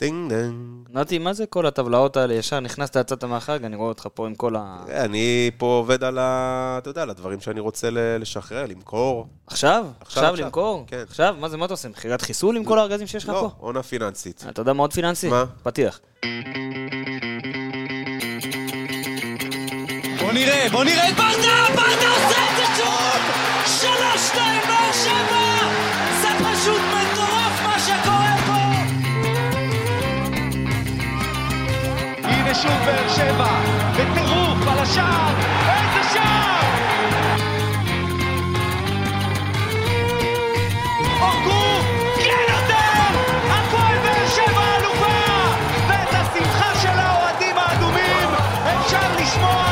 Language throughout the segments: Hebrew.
דינג דינג. נתי, מה זה כל הטבלאות האלה? ישר נכנסת, יצאת מהחג, אני רואה אותך פה עם כל ה... אני פה עובד על ה... אתה יודע, על הדברים שאני רוצה ל- לשחרר, למכור. עכשיו? עכשיו. למכור? כן. עכשיו? מה זה, מה אתה עושה? מכירת חיסול עם כל הארגזים שיש לך לא, פה? עונה פיננסית. אתה יודע מה עוד פיננסי? מה? פתיח. בוא נראה, בוא נראה את ברדה! ברדה עושה את זה שוב! שלוש, שתיים, באר שבע! שוב באר שבע, בטירוף על השער! איזה שער! אורגו! כן יותר! הפועל באר שבע אלופה! ואת השמחה של האוהדים האדומים אפשר לשמוע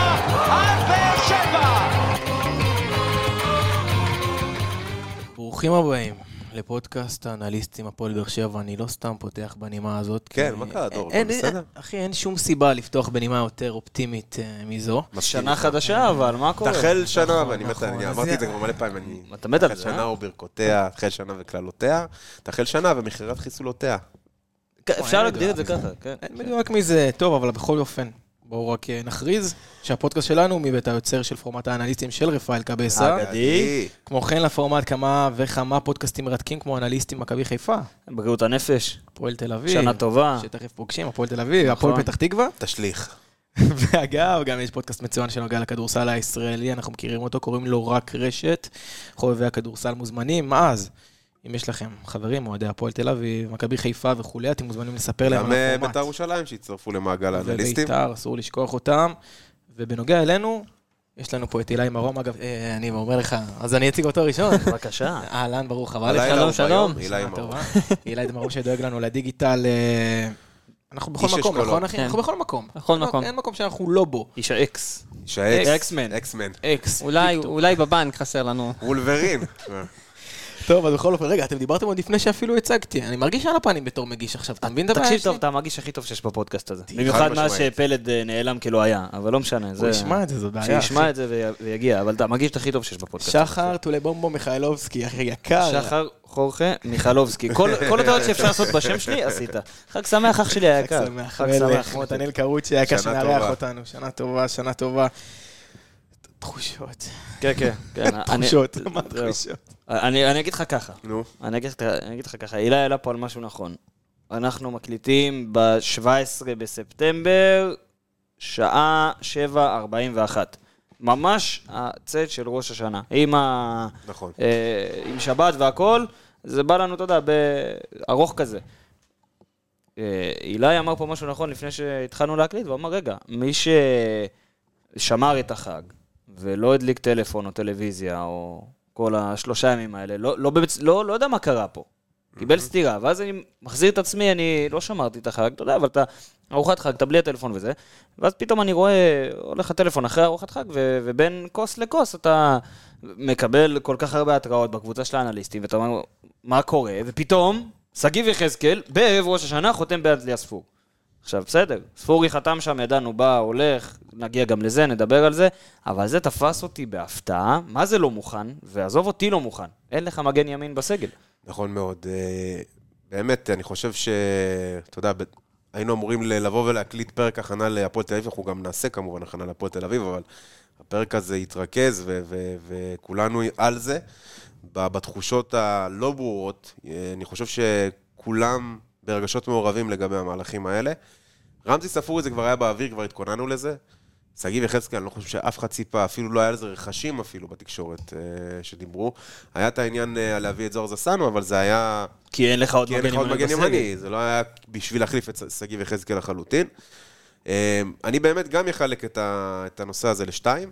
על באר שבע! ברוכים הבאים לפודקאסט האנליסטים הפועל באר שבע. אני לא סתם פותח בנימה הזאת. כן, מה קרה, דור? בסדר? אחי, אין שום סיבה לפתוח בנימה יותר אופטימית אה, מזו. שנה. חדשה, אבל מה קורה? תחל שנה, נכון, ואני מת, נכון, אני אז אמרתי את זה כבר מלא פעמים, אני... אתה מת על תחל זה, שנה אה? וברכותיה, תחל שנה וקללותיה, תחל שנה ומכירת חיסולותיה. כן, אפשר אין להגדיר את זה. ככה, כן. אין מדויק מזה, טוב, אבל בכל אופן, בואו רק אה, נכריז שהפודקאסט שלנו הוא מבית היוצר של פורמט האנליסטים של רפאל קבסה. אגדי. כמו כן, לפורמט כמה וכמה פודקאסטים מרתקים כמו אנליסטים מכבי חיפה, בריאות הנפש, הפועל תל אביב. שנה טובה. שתכף פוגשים, הפועל תל אביב, נכון. הפועל פתח תקווה. תשליך. ואגב, גם יש פודקאסט מצוין שנוגע לכדורסל הישראלי, אנחנו מכירים אותו, קוראים לו רק רשת. חובבי הכדורסל מוזמנים. אז, אם יש לכם חברים, אוהדי הפועל תל אביב, מכבי חיפה וכולי, אתם מוזמנים לספר להם גם על אה, הפורמט. בית"ר ירושלים שהצטרפו למעגל האנליסטים. ובית"ר, אסור לשכוח אותם. ובנוגע אלינו, יש לנו פה את אילי מרום, אגב, אה, אני אומר לך, אז אני אציג אותו ראשון. בבקשה. אהלן, ברוך הבא לך. שלום, שלום. אילי מרום. אילי מרום שדואג לנו לדיגיטל. אה, אנחנו בכל איש מקום. נכון אחי? כן. אנחנו בכל מקום. בכל אין- מקום. אין מקום שאנחנו לא בו. איש האקס. שהאקס- אקסמן. אקסמן. אקס. אולי בבנק חסר לנו. וולברין. טוב, אז בכל אופן, רגע, אתם דיברתם עוד לפני שאפילו הצגתי. אני מרגיש על הפנים בתור מגיש עכשיו, אתה מבין את הבעיה תקשיב שלי? טוב, אתה המגיש הכי טוב שיש בפודקאסט הזה. חד במיוחד מאז. שפלד אה, נעלם כלא היה, אבל לא משנה. הוא זה- ישמע את זה, זו בעיה. שישמע את זה וי- ויגיע, אבל אתה המגיש הכי טוב שיש בפודקאסט. שחר טולבומבו מיכאלובסקי, אחי יקר. שחר חורכה מיכלובסקי. כל כל הטעות שאפשר לעשות בשם שלי, עשית. חג שמח, אח שלי היקר. חג שמח, חג שמח. נתנאל קרוצ'י היקר שנה שמארח טובה. אותנו. שנה טובה, שנה טובה. תחושות. כן, כן, כן. תחושות, מה. תחושות? אני אני אגיד לך ככה. נו, אני אגיד, אני אגיד לך ככה, הילה העלה פה על משהו נכון. אנחנו מקליטים ב-17 בספטמבר, שעה 7.41. ממש הצאת של ראש השנה. עם, ה... נכון. אה, עם שבת והכל, זה בא לנו, אתה יודע, בארוך כזה. אה, אילי אמר פה משהו נכון לפני שהתחלנו להקליט, הוא אמר, רגע, מי ששמר את החג ולא הדליק טלפון או טלוויזיה או כל השלושה ימים האלה, לא, לא, בבצ... לא, לא יודע מה קרה פה. קיבל סטירה, ואז אני מחזיר את עצמי, אני לא שמרתי את החג, אתה יודע, אבל אתה, ארוחת חג, אתה בלי הטלפון וזה, ואז פתאום אני רואה, הולך הטלפון אחרי ארוחת חג, ו- ובין כוס לכוס אתה מקבל כל כך הרבה התראות בקבוצה של האנליסטים, ואתה אומר, מה קורה? ופתאום, שגיב יחזקאל, בערב ראש השנה, חותם באנטליה ספור. עכשיו, בסדר, ספורי חתם שם, ידענו, בא, הולך, נגיע גם לזה, נדבר על זה, אבל זה תפס אותי בהפתעה, מה זה לא מוכן? ועזוב אותי לא מוכן, אין לך מגן ימין בסגל. נכון מאוד. אה, באמת, אני חושב ש... אתה יודע, היינו אמורים לבוא ולהקליט פרק הכנה להפועל תל אביב, אנחנו גם נעשה כמובן הכנה להפועל תל אביב, אבל הפרק הזה יתרכז וכולנו על זה. בתחושות הלא ברורות, אה, אני חושב שכולם ברגשות מעורבים לגבי המהלכים האלה. רמזי ספורי זה כבר היה באוויר, כבר התכוננו לזה. שגיב יחזקאל, אני לא חושב שאף אחד ציפה, אפילו לא היה לזה רכשים אפילו בתקשורת אה, שדיברו. היה את העניין אה, להביא את זוהר זסנו, אבל זה היה... כי אין לך עוד מגן ימני זה לא היה בשביל להחליף את שגיב יחזקאל לחלוטין. אה, אני באמת גם אחלק את הנושא הזה לשתיים.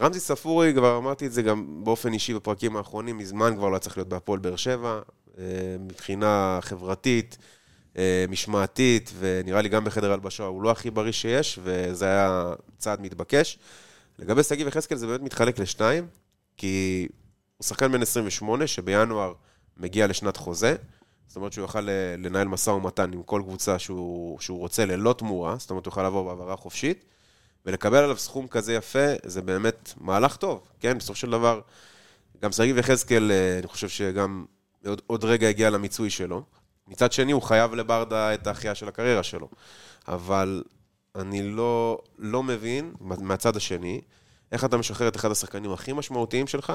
רמזי ספורי, כבר אמרתי את זה גם באופן אישי בפרקים האחרונים, מזמן כבר לא היה צריך להיות בהפועל באר שבע, מבחינה חברתית, משמעתית, ונראה לי גם בחדר הלבשה הוא לא הכי בריא שיש, וזה היה צעד מתבקש. לגבי שגיב יחזקאל זה באמת מתחלק לשניים, כי הוא שחקן בן 28, שבינואר מגיע לשנת חוזה, זאת אומרת שהוא יוכל אה, לנהל משא ומתן עם כל קבוצה שהוא, שהוא רוצה ללא תמורה, זאת אומרת הוא יוכל לעבור בהעברה חופשית, ולקבל עליו סכום כזה יפה, זה באמת מהלך טוב, כן? בסופו של דבר, גם שגיב יחזקאל, אה, אני חושב שגם עוד, עוד רגע הגיע למיצוי שלו. מצד שני, הוא חייב לברדה את ההחייאה של הקריירה שלו. אבל אני לא, לא מבין, מהצד השני, איך אתה משחרר את אחד השחקנים הכי משמעותיים שלך,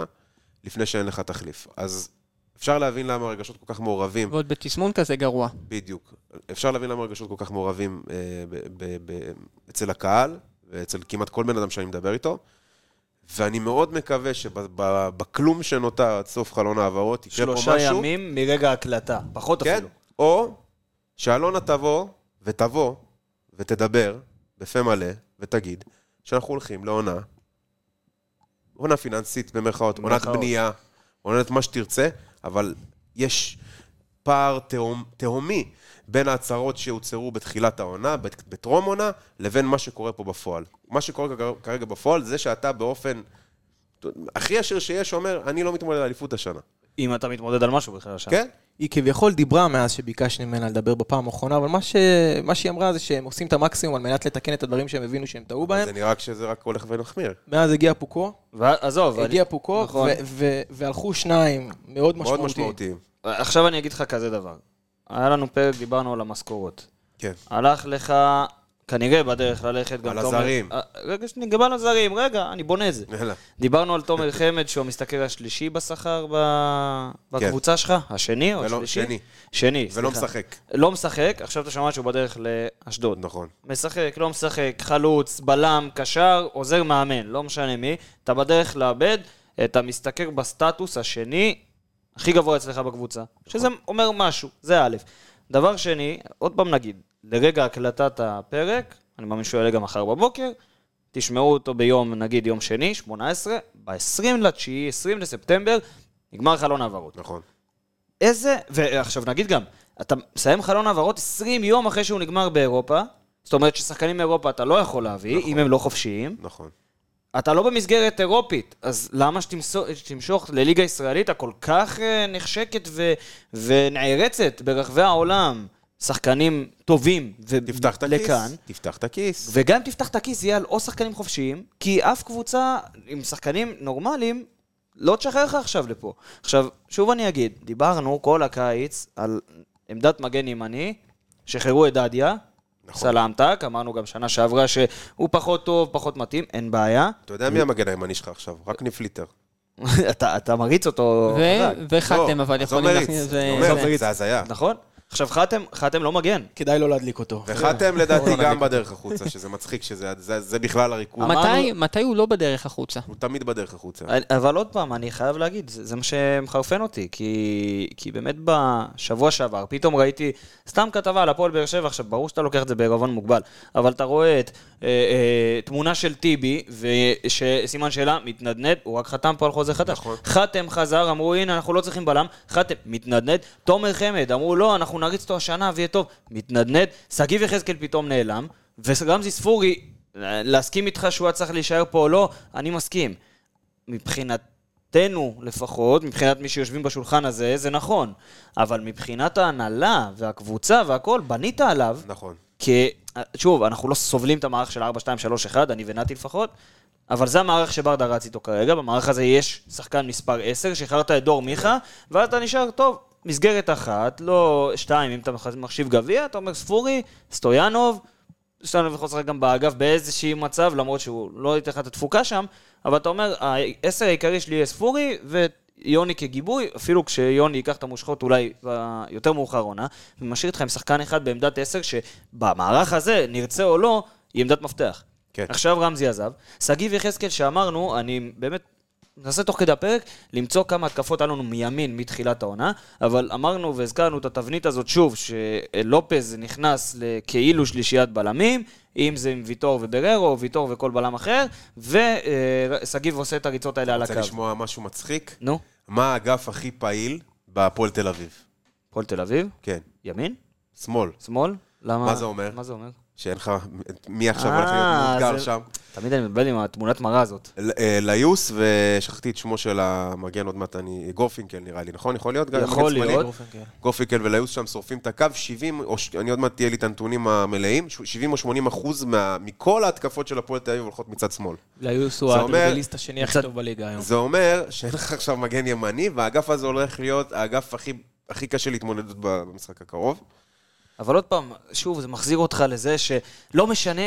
לפני שאין לך תחליף. אז אפשר להבין למה הרגשות כל כך מעורבים. ועוד בתסמון כזה גרוע. בדיוק. אפשר להבין למה הרגשות כל כך מעורבים אה, ב, ב, ב, אצל הקהל, ואצל כמעט כל בן אדם שאני מדבר איתו. ואני מאוד מקווה שבכלום שנותר עד סוף חלון העברות, יקרה פה משהו. שלושה ימים מרגע ההקלטה, פחות כן? אפילו. או שאלונה תבוא, ותבוא, ותדבר בפה מלא, ותגיד שאנחנו הולכים לעונה, עונה פיננסית במרכאות, עונת. בנייה, עונת מה שתרצה, אבל יש פער תהום, תהומי בין ההצהרות שהוצהרו בתחילת העונה, בטרום עונה, לבין מה שקורה פה בפועל. מה שקורה כרגע- בפועל זה שאתה באופן הכי ישיר שיש אומר, אני לא מתמודד על אליפות השנה. אם אתה מתמודד על משהו בכלל שם. כן? היא כביכול דיברה מאז שביקשנו ממנה לדבר בפעם האחרונה, אבל מה, ש... מה שהיא אמרה זה שהם עושים את המקסימום על מנת לתקן את הדברים שהם הבינו שהם טעו בהם. זה נראה שזה רק הולך ומחמיר. מאז הגיע פוקו, עזוב, אני- הגיע פוקו, נכון. ו- ו- והלכו שניים מאוד מאוד משמעותיים. משמעותיים. עכשיו אני אגיד לך כזה דבר. היה לנו פרק, דיברנו על המשכורות. כן. הלך לך, כנראה בדרך ללכת גם על הזרים. אה, רגע, דיברנו על הזרים, רגע, אני בונה את זה. יאללה. דיברנו על תומר חמד, שהוא המשתכר השלישי בשכר ב- בקבוצה שלך, השני או ולא- השלישי? שני. שני, ולא סליחה. משחק. לא משחק, עכשיו אתה שומע שהוא בדרך לאשדוד. נכון. משחק, לא משחק, חלוץ, בלם, קשר, עוזר מאמן, לא משנה מי, אתה בדרך לאבד, אתה משתכר בסטטוס השני הכי גבוה אצלך בקבוצה, שזה אומר משהו, זה א'. דבר שני, עוד פעם נגיד, לרגע הקלטת הפרק, אני מאמין שהוא יעלה גם מחר בבוקר, תשמעו אותו ביום, נגיד יום שני, 18, ב-20 לתשיעי, 20 לספטמבר, נגמר חלון העברות. נכון. איזה, ועכשיו נגיד גם, אתה מסיים חלון העברות 20 יום אחרי שהוא נגמר באירופה, זאת אומרת ששחקנים מאירופה אתה לא יכול להביא, נכון. אם הם לא חופשיים. נכון. אתה לא במסגרת אירופית, אז למה שתמשוך לליגה הישראלית הכל כך אה, נחשקת ו- ונערצת ברחבי העולם, שחקנים טובים תפתח את הכיס. לכאן, תפתח את הכיס. וגם אם תפתח את הכיס יהיה על או שחקנים חופשיים, כי אף קבוצה עם שחקנים נורמליים לא תשחרר לך עכשיו לפה. עכשיו, שוב אני אגיד, דיברנו כל הקיץ על עמדת מגן ימני, שחררו את דדיה, נכון. סלמתק, אמרנו גם שנה שעברה שהוא פחות טוב, פחות מתאים, אין בעיה. אתה יודע מי המגן הימני שלך עכשיו? רק ניפליטר. אתה, אתה מריץ אותו ו- חזק, וחתם, לא, אבל יכולים. להכניס... זה- אומר, זה- זה הזיה. נכון? עכשיו, חתם, חתם לא מגן. כדאי לא להדליק אותו. וחתם לדעתי גם בדרך החוצה, שזה מצחיק, שזה זה- זה בכלל הריקוד. מתי- מתי הוא לא בדרך החוצה? הוא תמיד בדרך החוצה. אבל עוד פעם, אני חייב להגיד, זה, זה מה שמחרפן אותי, כי, כי באמת בשבוע שעבר, פתאום ראיתי סתם כתבה על הפועל באר שבע, עכשיו, ברור שאתה לוקח את זה בערבון מוגבל, אבל אתה רואה את אה, אה, תמונה של טיבי, וסימן שאלה, מתנדנד, הוא רק חתם פה על חוזה חדש. נכון. חתם חזר, אמרו, הנה, אנחנו לא צריכים בלם, חתם, מתנדנד. תומר חמד, אמרו, לא, אנחנו נריץ אותו השנה ויהיה טוב, מתנדנד. שגיב יחזקאל פתאום נעלם, ורמזי ספורי, להסכים איתך שהוא היה צריך להישאר פה או לא, אני מסכים. מבחינתנו לפחות, מבחינת מי שיושבים בשולחן הזה, זה נכון. אבל מבחינת ההנהלה והקבוצה והכל, בנית עליו, נכון. כי, שוב, אנחנו לא סובלים את המערך של 4, 2, 3, 1, אני ונתי לפחות, אבל זה המערך שברדה רץ איתו כרגע, במערך הזה יש שחקן מספר 10, שחררת את דור מיכה, ואז אתה נשאר, טוב, מסגרת אחת, לא שתיים, אם אתה מחשיב גביע, אתה אומר ספורי, סטויאנוב, סטויאנוב יכול לשחק גם באגף באיזשהי מצב, למרות שהוא לא ייתן לך את התפוקה שם, אבל אתה אומר, העשר העיקרי שלי יהיה ספורי, ויוני כגיבוי, אפילו כשיוני ייקח את המושכות אולי יותר מאוחר עונה, ומשאיר אותך עם שחקן אחד בעמדת עשר, שבמערך הזה, נרצה או לא, היא עמדת מפתח. כן. עכשיו רמזי עזב. שגיב יחזקאל שאמרנו, אני באמת ננסה תוך כדי הפרק למצוא כמה התקפות היה לנו מימין מתחילת העונה, אבל אמרנו והזכרנו את התבנית הזאת שוב, שלופז נכנס לכאילו שלישיית בלמים, אם זה עם ויטור ובררו, או ויטור וכל בלם אחר, ושגיב עושה את הריצות האלה על רוצה הקו. לשמוע משהו מצחיק? נו, מה האגף הכי פעיל בהפועל תל אביב? הפועל תל אביב, כן. ימין, שמאל. שמאל, למה? מה זה אומר? מה זה אומר? שאין לך... מי עכשיו הולך להיות אה, מאותגר זה- שם? תמיד אני מבלבל עם התמונת מראה הזאת. אה, ליוס, ושכחתי את שמו של המגן עוד מעט, אני... גורפינקל נראה לי, נכון? יכול להיות? גם יכול? להיות. גורפינקל וליוס שם שורפים את הקו, 70, או ש- אני עוד מעט תהיה לי את הנתונים המלאים, ש- 70 או 80 אחוז מה- מכל ההתקפות של הפועל תל אביב הולכות מצד שמאל. ליוס הוא הדריבליסט השני הכי טוב בליגה היום. זה אומר שאין לך עכשיו מגן ימני, והאגף הזה הולך להיות האגף הכי... הכי קשה להתמודדות במשחק הקרוב. אבל עוד פעם, שוב, זה מחזיר אותך לזה שלא משנה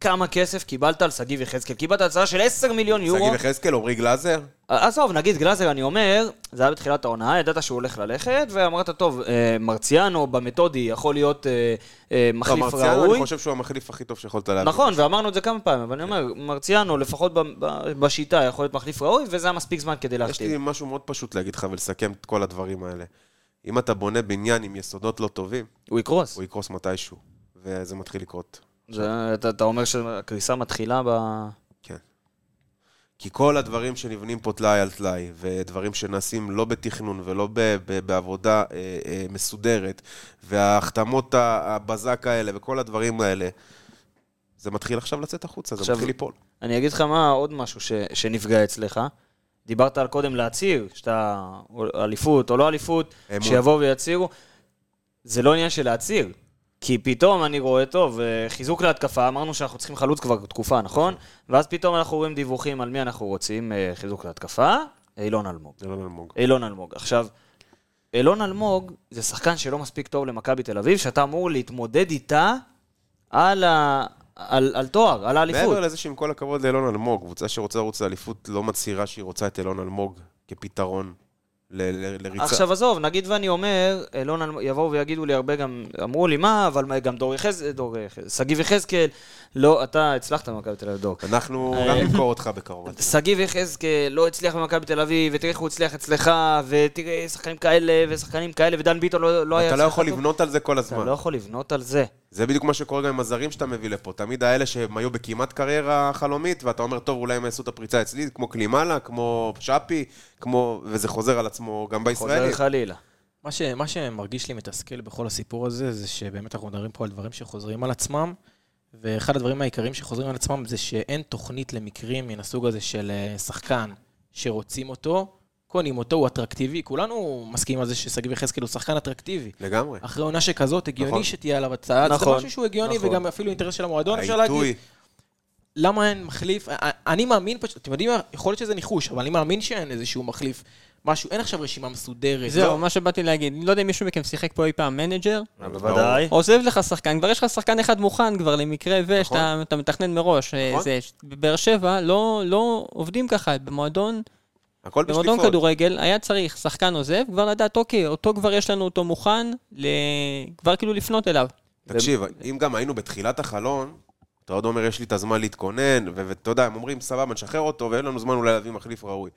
כמה כסף קיבלת על שגיב יחזקאל. קיבלת הצעה של 10 מיליון יורו. שגיב יחזקאל, עמרי גלאזר, עזוב, נגיד גלאזר, אני אומר, זה היה בתחילת העונה, ידעת שהוא הולך ללכת, ואמרת, טוב, אה, מרציאנו במתודי יכול להיות אה, אה, לא, מחליף מרציאנו, ראוי. אני חושב שהוא המחליף הכי טוב שיכולת להביא. נכון, ואמרנו את זה כמה פעמים, אבל אני אומר, מרציאנו, לפחות בשיטה, יכול להיות מחליף ראוי, וזה היה מספיק זמן כדי יש לי. משהו מאוד פשוט להגיד לך ולסכם את כל הדברים האלה. אם אתה בונה בניין עם יסודות לא טובים, הוא יקרוס. הוא יקרוס מתישהו, וזה מתחיל לקרות. זה- אתה אתה אומר שהקריסה מתחילה ב... כן. כי כל הדברים שנבנים פה טלאי על טלאי, ודברים שנעשים לא בתכנון ולא ב- ב- בעבודה אה, אה, מסודרת, וההחתמות הבזק האלה וכל הדברים האלה, זה מתחיל עכשיו לצאת החוצה, זה עכשיו- מתחיל ליפול. אני אגיד לך מה, עוד משהו ש, שנפגע אצלך. דיברת על קודם להצהיר, שאתה אליפות או לא אליפות, אמון. שיבואו ויצהירו. זה לא עניין של להצהיר. כי פתאום אני רואה, טוב, אה, חיזוק להתקפה, אמרנו שאנחנו צריכים חלוץ כבר תקופה, נכון? ואז פתאום אנחנו רואים דיווחים על מי אנחנו רוצים אה, חיזוק להתקפה, אילון אלמוג. לא אלמוג. אילון אלמוג. עכשיו, אילון אלמוג זה שחקן שלא מספיק טוב למכבי תל אביב, שאתה אמור להתמודד איתה על, ה... על, על תואר, על האליפות. מעבר לזה שעם כל הכבוד לאילון אלמוג, קבוצה שרוצה לרוץ לאליפות לא מצהירה שהיא רוצה את אילון אלמוג כפתרון ל- ל- לריצה. עכשיו עזוב, נגיד ואני אומר, אלון, אלמוג- יבואו ויגידו לי הרבה גם, אמרו לי מה, אבל גם דור יחזקאל, דור יחזקאל, שגיב יחזקאל, לא, אתה הצלחת במכבי תל אביב, דור. אנחנו אה, גם נמכור אותך בקרוב. שגיב יחזקאל לא הצליח במכבי תל אביב, ותראה איך הוא הצליח אצלך, ותראה שחקנים כאלה ושחקנים כאלה, ודן ביטון לא, לא היה אתה לא יכול. לבנות על זה כל אתה הזמן. לא יכול לבנות על זה. זה בדיוק מה שקורה גם עם הזרים שאתה מביא לפה. תמיד האלה שהם היו בכמעט קריירה חלומית, ואתה אומר, טוב, אולי הם יעשו את הפריצה אצלי, כמו קלימאלה, כמו שפי, כמו... וזה חוזר על עצמו גם חוזר בישראלי. חלילה. מה, ש, מה שמרגיש לי מתסכל בכל הסיפור הזה, זה שבאמת אנחנו מדברים פה על דברים שחוזרים על עצמם, ואחד הדברים העיקריים שחוזרים על עצמם זה שאין תוכנית למקרים מן הסוג הזה של אה, שחקן שרוצים אותו, קונים אותו, הוא אטרקטיבי. כולנו מסכימים על זה ששגיב יחזקאל הוא שחקן אטרקטיבי. לגמרי. אחרי עונה שכזאת, הגיוני נכון. שתהיה עליו הצעה. זה נכון, משהו שהוא הגיוני, נכון. וגם אפילו אינטרס של המועדון, אפשר להגיד. העיתוי, למה אין מחליף? א- אני מאמין פשוט, אתם יודעים מה? יכול להיות שזה ניחוש, אבל אני מאמין שאין איזשהו מחליף. משהו, אין עכשיו רשימה מסודרת. זהו, לא. מה שבאתי להגיד. אני לא יודע אם מישהו מכם שיחק פה אי פעם manager, בוודאי. עוזב לך שחקן, כבר יש לך שחקן אחד מוכן כבר למקרה ושאתה נכון. מתכנן מראש. אה, נכון. זה, בבאר שבע לא, לא עובדים ככה, במועדון, הכל במועדון בשליפות. כדורגל היה צריך שחקן עוזב, כבר לדעת, אוקיי, אותו כבר יש לנו אותו מוכן, ל... כבר כאילו לפנות אליו. תקשיב, אם גם היינו בתחילת החלון, אתה עוד אומר, יש לי את הזמן להתכונן, ו- ואתה יודע, הם אומרים, סבבה, נשחרר אותו, ואין לנו זמן אולי להביא מחליף ראוי.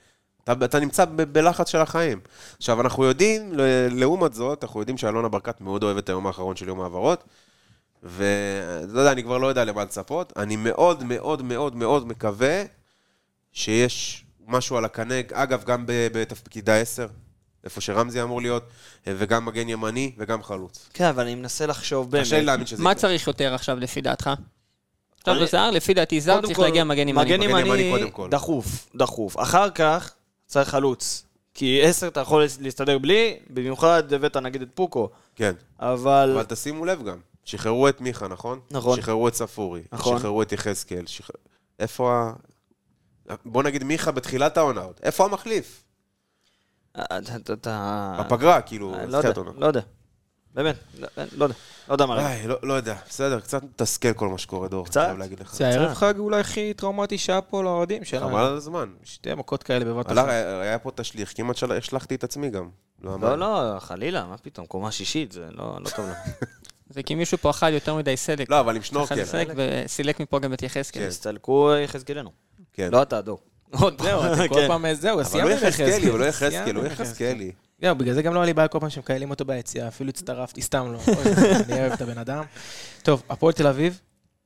אתה, אתה נמצא ב- בלחץ של החיים. עכשיו, אנחנו יודעים, לעומת זאת, אנחנו יודעים שאלונה ברקת מאוד אוהבת את היום האחרון של יום העברות, ואתה יודע, אני כבר לא יודע למה לצפות. אני מאוד מאוד מאוד מאוד מקווה שיש משהו על הקנה, אגב, גם ב- בתפקיד העשר, איפה שרמזי אמור להיות, וגם מגן ימני וגם חלוץ. כן, אבל אני מנסה לחשוב באמת. קשה להאמין שזה מה יקרה. צריך יותר עכשיו לפי דעתך? עכשיו אני- בזר, לפי דעתי זר צריך כל, להגיע מגן ימני. מגן ימני ימני, קודם כל. דחוף, דחוף. אחר כך צריך חלוץ. כי עשר אתה יכול להסתדר בלי, במיוחד הבאת נגיד את פוקו. כן. אבל... אבל תשימו לב גם, שחררו את מיכה, נכון? נכון. שחררו את ספורי. נכון. שחררו את יחזקאל. שח... איפה ה... בוא נגיד מיכה בתחילת העונה. איפה המחליף? אה, אתה- אתה... בפגרה, כאילו, אה, לא בתחילת יודע, העונה. לא יודע. באמת, לא לא יודע. לא יודע מה להגיד. לא, לא יודע, בסדר, קצת מתסכל כל מה שקורה, דור, קצת? זה הערב חג אולי הכי טראומטי שהיה פה לאוהדים שלנו. חבל על הזמן. שתי מכות כאלה בבת אחת. היה פה תשליך, כמעט של- השלכתי את עצמי גם. לא, לא. לא, חלילה, מה פתאום, קומה שישית, זה לא לא טוב לנו. זה כי מישהו פה אכל יותר מדי סלק. לא, אבל עם שנורקל. סלק וסילק מפה גם את יחזקאל. כן. הסתלקו יחזקאלנו. כן. לא אתה, דור. עוד זהו, אתם כל כן. פעם זהו, אבל סיימנו לא עם יחזקאלי, הוא לא יחזקאלי, הוא עם יחזקאלי. זהו, בגלל זה גם לא היה לי בעיה כל פעם שמקהלים אותו ביציאה, אפילו הצטרפתי, סתם לא. אני אוהב את הבן אדם. טוב, הפועל תל אביב,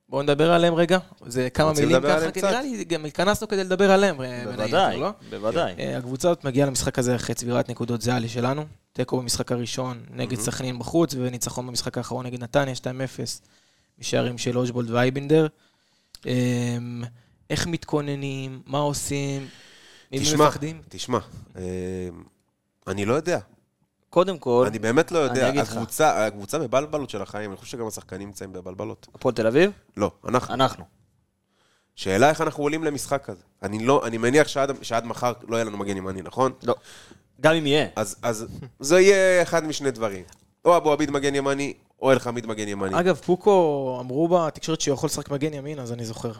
בואו נדבר עליהם רגע. זה כמה מילים ככה, כי? נראה לי גם התכנסנו כדי לדבר עליהם, אה, בוודאי, לא? בוודאי. אה, הקבוצה הזאת מגיעה למשחק הזה אחרי צבירת נקודות זהה לשלנו. תיקו במשחק הראשון נגד סכנין בחוץ, וניצחון במשחק האחרון נגד נתניה, 2-0, משערים של אושבולד ואייבינדר. איך מתכוננים, מה עושים, ממי תשמע, מפחדים? תשמע, אה, אני לא יודע. קודם כל, אני באמת לא יודע. הקבוצה, הקבוצה בבלבלות של החיים, אני חושב שגם השחקנים נמצאים בבלבלות. הפועל תל אביב, לא, אנחנו. אנחנו. שאלה איך אנחנו עולים למשחק כזה. אני לא, אני מניח שעד, שעד מחר לא יהיה לנו מגן ימני, נכון? לא. גם אם יהיה. אז, אז זה יהיה אחד משני דברים. או אבו עביד מגן ימני, או אלחמיד מגן ימני. אגב, פוקו אמרו בתקשורת שהוא יכול לשחק מגן ימין, אז אני זוכר.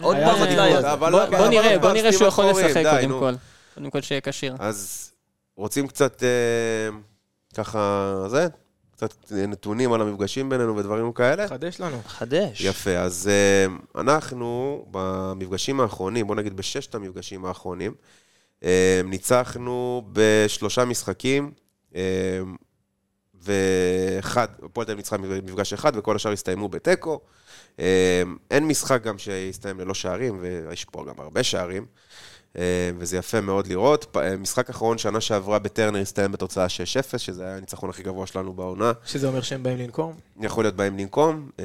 עוד פעם הטלאי. הזה. אבל- בוא נראה, בוא נראה שהוא יכול לשחק קודם. כל. קודם כל שיהיה כשיר. אז רוצים קצת, אה, ככה, זה, קצת נתונים על המפגשים בינינו ודברים כאלה? חדש לנו. חדש. יפה, אז אה, אנחנו במפגשים האחרונים, בוא נגיד בששת המפגשים האחרונים, אה, ניצחנו בשלושה משחקים, ואחד, הפועל תל אביב ניצחה מפגש אחד וכל השאר הסתיימו בתיקו. אה, אין משחק גם שהסתיים ללא שערים, ויש פה גם הרבה שערים, אה, וזה יפה מאוד לראות. אה, משחק אחרון, שנה שעברה בטרנר הסתיים בתוצאה 6-0, שזה היה הניצחון הכי גבוה שלנו בעונה. שזה אומר שהם באים לנקום. יכול להיות בהם לנקום, אה,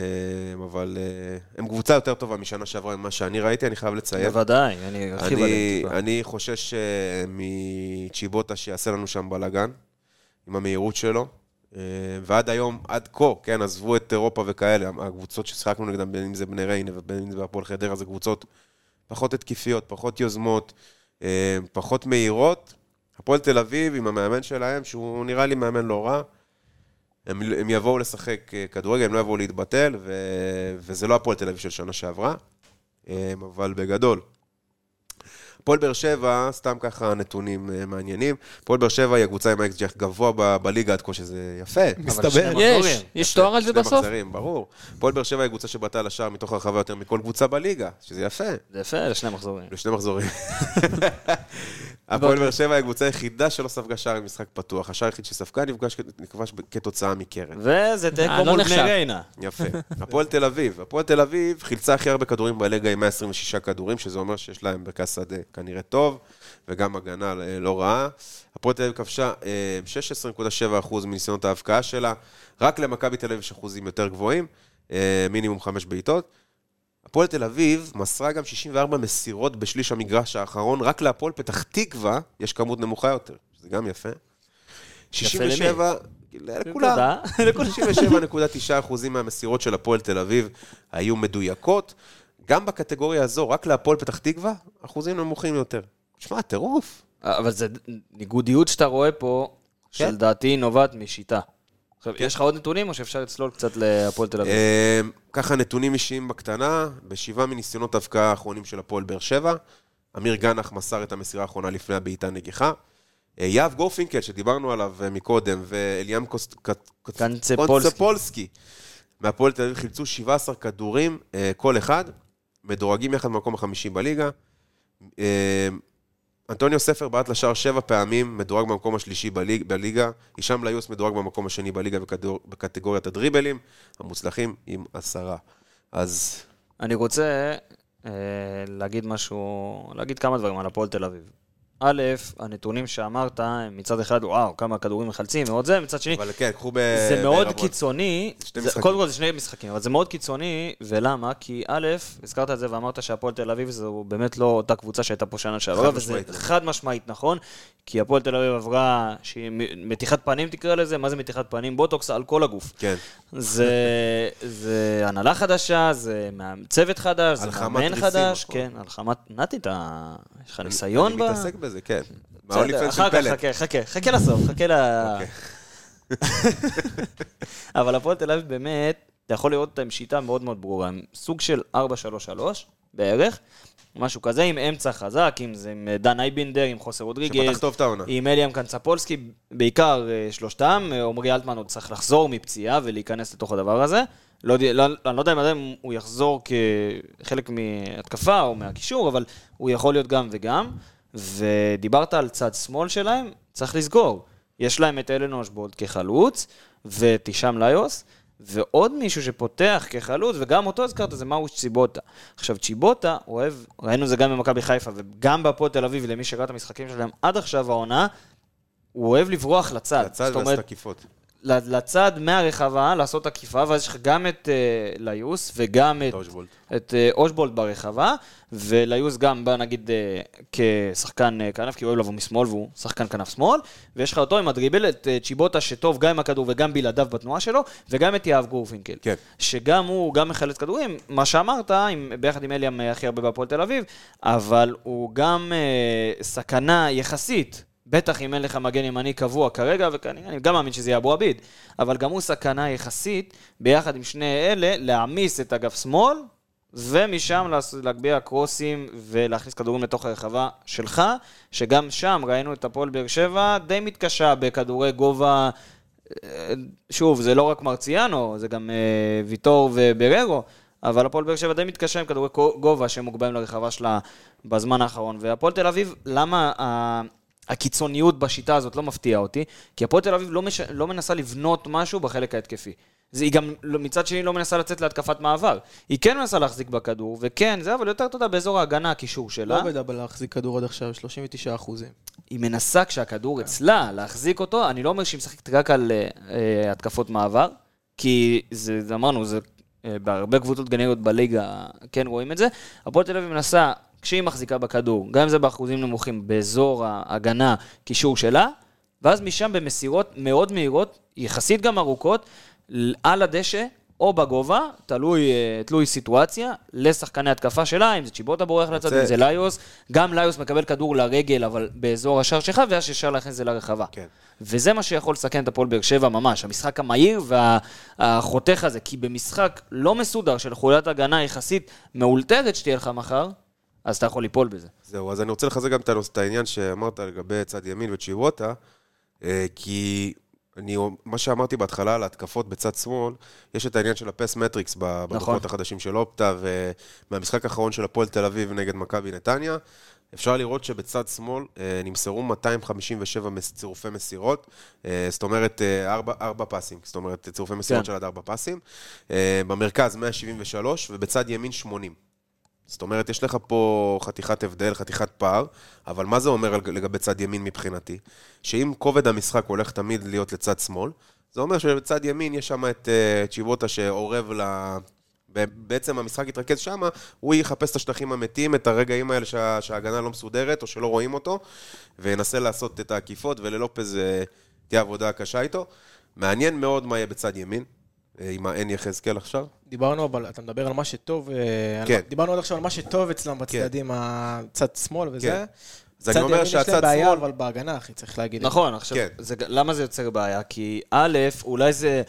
אבל אה, הם קבוצה יותר טובה משנה שעברה ממה שאני ראיתי, אני חייב לציין. בוודאי, אני ארחיב עליהם טיפה. אני חושש אה, מצ'יבוטה שיעשה לנו שם בלאגן, עם המהירות שלו. אה, ועד היום, עד כה, כן, עזבו את אירופה וכאלה, הקבוצות ששיחקנו נגדם, בין אם זה בני ריינה ובין אם זה בהפועל חדרה, זה קבוצות פחות התקפיות, פחות יוזמות, אה, פחות מהירות. הפועל תל אביב, עם המאמן שלהם, שהוא נראה לי מאמן לא רע, הם, הם יבואו לשחק אה, כדורגל, הם לא יבואו להתבטל, ו, וזה לא הפועל תל אביב של שנה שעברה, אבל בגדול. הפועל באר שבע, סתם ככה נתונים אה, מעניינים, הפועל באר שבע היא הקבוצה עם האקס גבוה ב- בליגה עד כה, שזה יפה. מסתבר. שני יש. יש תואר על זה שני בסוף? מחזרים, ברור. הפועל באר שבע היא קבוצה שבעטה לשער מתוך הרחבה יותר מכל קבוצה בליגה, שזה יפה. זה יפה, זה שני מחזורים. לשני מחזורים. הפועל באר שבע היא הקבוצה היחידה שלא ספגה שער במשחק פתוח. השער היחיד שספגה נפגש נכבש כתוצאה מקרן. וזה תיקו אה, לא מול בני. ריינה. יפה. הפועל תל אביב. הפועל תל אביב חילצה הכי הרבה כדורים בליגה עם 126 כדורים, שזה אומר שיש להם מרכז שדה כנראה טוב, וגם הגנה אה, לא רעה. הפועל תל אביב כבשה אה, 16.7% מניסיונות ההבקעה שלה, רק למכבי תל אביב יש אחוזים יותר גבוהים, אה, מינימום חמש בעיטות. הפועל תל אביב מסרה גם 64 מסירות בשליש המגרש האחרון, רק להפועל פתח תקווה יש כמות נמוכה יותר, שזה גם יפה. 67, לכולם. לכולם. 67.9% מהמסירות של הפועל תל אביב היו מדויקות. גם בקטגוריה הזו, רק להפועל פתח תקווה, אחוזים נמוכים יותר. שמע, טירוף. אבל זה ניגודיות שאתה רואה פה, כן. שלדעתי נובעת משיטה. עכשיו, יש לך עוד נתונים, או שאפשר לצלול קצת להפועל תל אביב? אה, ככה נתונים אישיים בקטנה, בשבעה מניסיונות ההבקעה האחרונים של הפועל באר שבע, אמיר גנח מסר את המסירה האחרונה לפני הבעיטה נגיחה. אה, יהב גורפינקל, שדיברנו עליו אה, מקודם, ואליאם. קונצפולסקי, מהפועל תל אביב חילצו 17 כדורים, אה, כל אחד, מדורגים יחד במקום החמישי בליגה. אנטוניו ספר בעט לשער שבע פעמים, מדורג במקום השלישי בליג, בליגה. הישאם ליוס מדורג במקום השני בליגה בקטגור, בקטגוריית הדריבלים, המוצלחים עם עשרה. אז אני רוצה אה, להגיד משהו, להגיד כמה דברים על הפועל תל אביב. א', הנתונים שאמרת, מצד אחד, וואו, כמה כדורים מחלצים, מאוד זה, מצד שני, אבל כן, קחו ב... זה מאוד בעירבון. קיצוני, זה. קודם כל זה שני משחקים, אבל זה מאוד קיצוני, ולמה? כי א', הזכרת את זה ואמרת שהפועל תל אביב זו באמת לא אותה קבוצה שהייתה פה שנה שעברה, וזה משמעית. חד משמעית נכון, כי הפועל תל אביב עברה, שהיא מתיחת פנים תקרא לזה, מה זה מתיחת פנים? בוטוקס על כל הגוף. כן. זה, זה הנהלה חדשה, זה צוות חדש, זה מאמן חדש, נכון. כן, הלחמת, נתי, אתה, יש לך ניסיון ב... אני מתעסק בזה, כן. מהאוליפנס של פלט. חכה, חכה, חכה לסוף, חכה ל... אוקיי. אבל הפועל תל אביב באמת, אתה יכול לראות אותה עם שיטה מאוד מאוד ברורה, סוג של 4-3-3 בערך, משהו כזה, עם אמצע חזק, אם זה עם דן אייבינדר, עם חוסר רודריגז, שפתח טוב את העונה. עם אליאם קנצפולסקי, בעיקר אה, שלושתם, אה, עמרי אלטמן עוד צריך לחזור מפציעה ולהיכנס לתוך הדבר הזה. לא, לא, אני לא יודע אם הוא יחזור כחלק מהתקפה או מהקישור, אבל הוא יכול להיות גם וגם. ודיברת על צד שמאל שלהם, צריך לסגור. יש להם את אלן אושבולד כחלוץ, ואת הישאם ליוס, ועוד מישהו שפותח כחלוץ, וגם אותו הזכרת, זה מאוש צ'יבוטה. עכשיו, צ'יבוטה אוהב, ראינו זה גם במכבי חיפה, וגם בהפועל תל אביב, למי שראה את המשחקים שלהם עד עכשיו העונה, הוא אוהב לברוח לצד. זאת ועשת אומרת, עקיפות. לצד מהרחבה, לעשות עקיפה, ואז יש לך גם את אה, ליוס וגם את, אושבולט. את אה, אושבולט ברחבה, וליוס גם בא נגיד אה, כשחקן אה, כנף, כי הוא אוהב לבוא משמאל והוא שחקן כנף שמאל, ויש לך אותו עם הדריבל, את אה, צ'יבוטה שטוב גם עם הכדור וגם בלעדיו בתנועה שלו, וגם את יהב גורפינקל. כן. שגם הוא גם מחלץ כדורים, מה שאמרת, עם, ביחד עם אליאם הכי הרבה בהפועל תל אביב, אבל הוא גם אה, סכנה יחסית. בטח אם אין לך מגן ימני קבוע כרגע, וכנראה, אני גם מאמין שזה יהיה אבו עביד, אבל גם הוא סכנה יחסית, ביחד עם שני אלה, להעמיס את אגף שמאל, ומשם להגביה קרוסים ולהכניס כדורים לתוך הרחבה שלך, שגם שם ראינו את הפועל באר שבע די מתקשה בכדורי גובה, אה, שוב, זה לא רק מרציאנו, זה גם אה, ויטור ובררו, אבל הפועל באר שבע די מתקשה עם כדורי גובה שמוגבהים לרחבה שלה בזמן האחרון. והפועל תל אביב, למה הקיצוניות בשיטה הזאת לא מפתיעה אותי? כי הפועל תל אביב לא, מש... לא מנסה לבנות משהו בחלק ההתקפי. זה, היא גם לא- מצד שני לא מנסה לצאת להתקפת מעבר. היא כן מנסה להחזיק בכדור, וכן, זה אבל יותר, אתה יודע, באזור ההגנה, הקישור לא שלה. עובד אבל להחזיק כדור עד עכשיו, 39 אחוזים. היא מנסה כשהכדור אצלה להחזיק אותו, אני לא אומר שהיא משחקת רק על אה, אה, התקפות מעבר, כי זה, זה אמרנו, זה אה, בהרבה קבוצות גנריות בליגה כן רואים את זה. הפועל תל אביב מנסה, כשהיא מחזיקה בכדור, גם אם זה באחוזים נמוכים, באזור ההגנה, קישור שלה, ואז משם במסירות מאוד מהירות, יחסית גם ארוכות, על הדשא. או בגובה, תלוי, אה, תלוי סיטואציה, לשחקני התקפה שלה, אם זה צ'יבוטה בורח לצד, אם זה ליוס, גם ליוס מקבל כדור לרגל, אבל באזור השער שלך, ואז ישר להכניס את זה לרחבה. כן. וזה מה שיכול לסכן את הפועל באר שבע ממש, המשחק המהיר והחותך הזה, כי במשחק לא מסודר של חוליית הגנה יחסית מאולתרת שתהיה לך מחר, אז אתה יכול ליפול בזה. זהו, אז אני רוצה לחזק גם את העניין שאמרת לגבי צד ימין וצ'יווטה, אה, כי אני, מה שאמרתי בהתחלה על ההתקפות בצד שמאל, יש את העניין של הפס מטריקס ב- בדוחות החדשים של אופטה, ומהמשחק האחרון של הפועל תל אביב נגד מכבי נתניה, אפשר לראות שבצד שמאל אה, נמסרו 257 מס- צירופי מסירות, אה, זאת אומרת, אה, ארבע, ארבע פסים, זאת אומרת, צירופי מסירות כן. של עד ארבע פסים. במרכז 173, ובצד ימין 80. זאת אומרת, יש לך פה חתיכת הבדל, חתיכת פער, אבל מה זה אומר לגבי צד ימין מבחינתי? שאם כובד המשחק הולך תמיד להיות לצד שמאל, זה אומר שבצד ימין יש שם את uh, צ'יבוטה שאורב ל... בעצם המשחק יתרכז שם, הוא יחפש את השטחים המתים, את הרגעים האלה שה, שההגנה לא מסודרת או שלא רואים אותו, וינסה לעשות את העקיפות, וללופז תהיה עבודה קשה איתו. מעניין מאוד מה יהיה בצד ימין, עם האין יחזקאל עכשיו. דיברנו, אבל אתה מדבר על מה שטוב, אה, על כן. דיברנו עד עכשיו על מה שטוב אצלם בצדדים, הצד שמאל וזה. כן. אז אני אומר ימין יש להם שהצד בעיה, שמאל... אבל בהגנה, אחי, צריך להגיד. נכון, עכשיו, כן. זה, למה זה יוצר בעיה? כי א', אולי זה,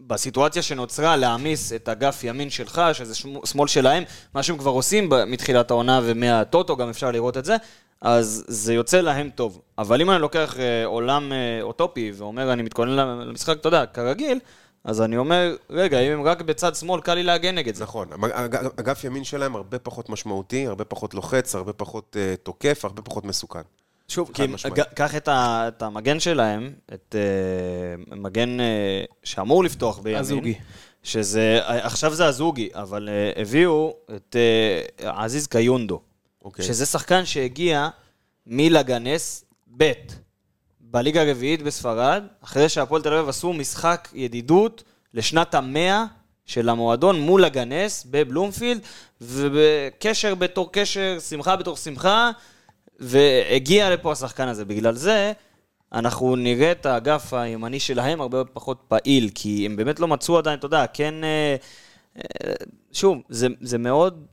בסיטואציה שנוצרה, להעמיס את אגף ימין שלך, שזה שמו- שמאל שלהם, מה שהם כבר עושים מתחילת העונה ומהטוטו, גם אפשר לראות את זה, אז זה יוצא להם טוב. אבל אם אני לוקח אה, עולם אה, אוטופי ואומר, אני מתכונן למשחק, אתה יודע, כרגיל, אז אני אומר, רגע, אם הם רק בצד שמאל, קל לי להגן נגד זה. נכון, אגף ימין שלהם הרבה פחות משמעותי, הרבה פחות לוחץ, הרבה פחות uh, תוקף, הרבה פחות מסוכן. שוב, כי קח את, ה, את המגן שלהם, את uh, מגן uh, שאמור לפתוח בימין. הזוגי. שזה, עכשיו זה הזוגי, אבל uh, הביאו את uh, עזיז קיונדו. אוקיי. שזה שחקן שהגיע מלגנס ב' בליגה הרביעית בספרד, אחרי שהפועל תל אביב עשו משחק ידידות לשנת המאה של המועדון מול הגנס בבלומפילד, ובקשר בתור קשר, שמחה בתור שמחה, והגיע לפה השחקן הזה. בגלל זה, אנחנו נראה את האגף הימני שלהם הרבה פחות פעיל, כי הם באמת לא מצאו עדיין, אתה יודע, כן... אה, אה, שוב, זה, זה מאוד...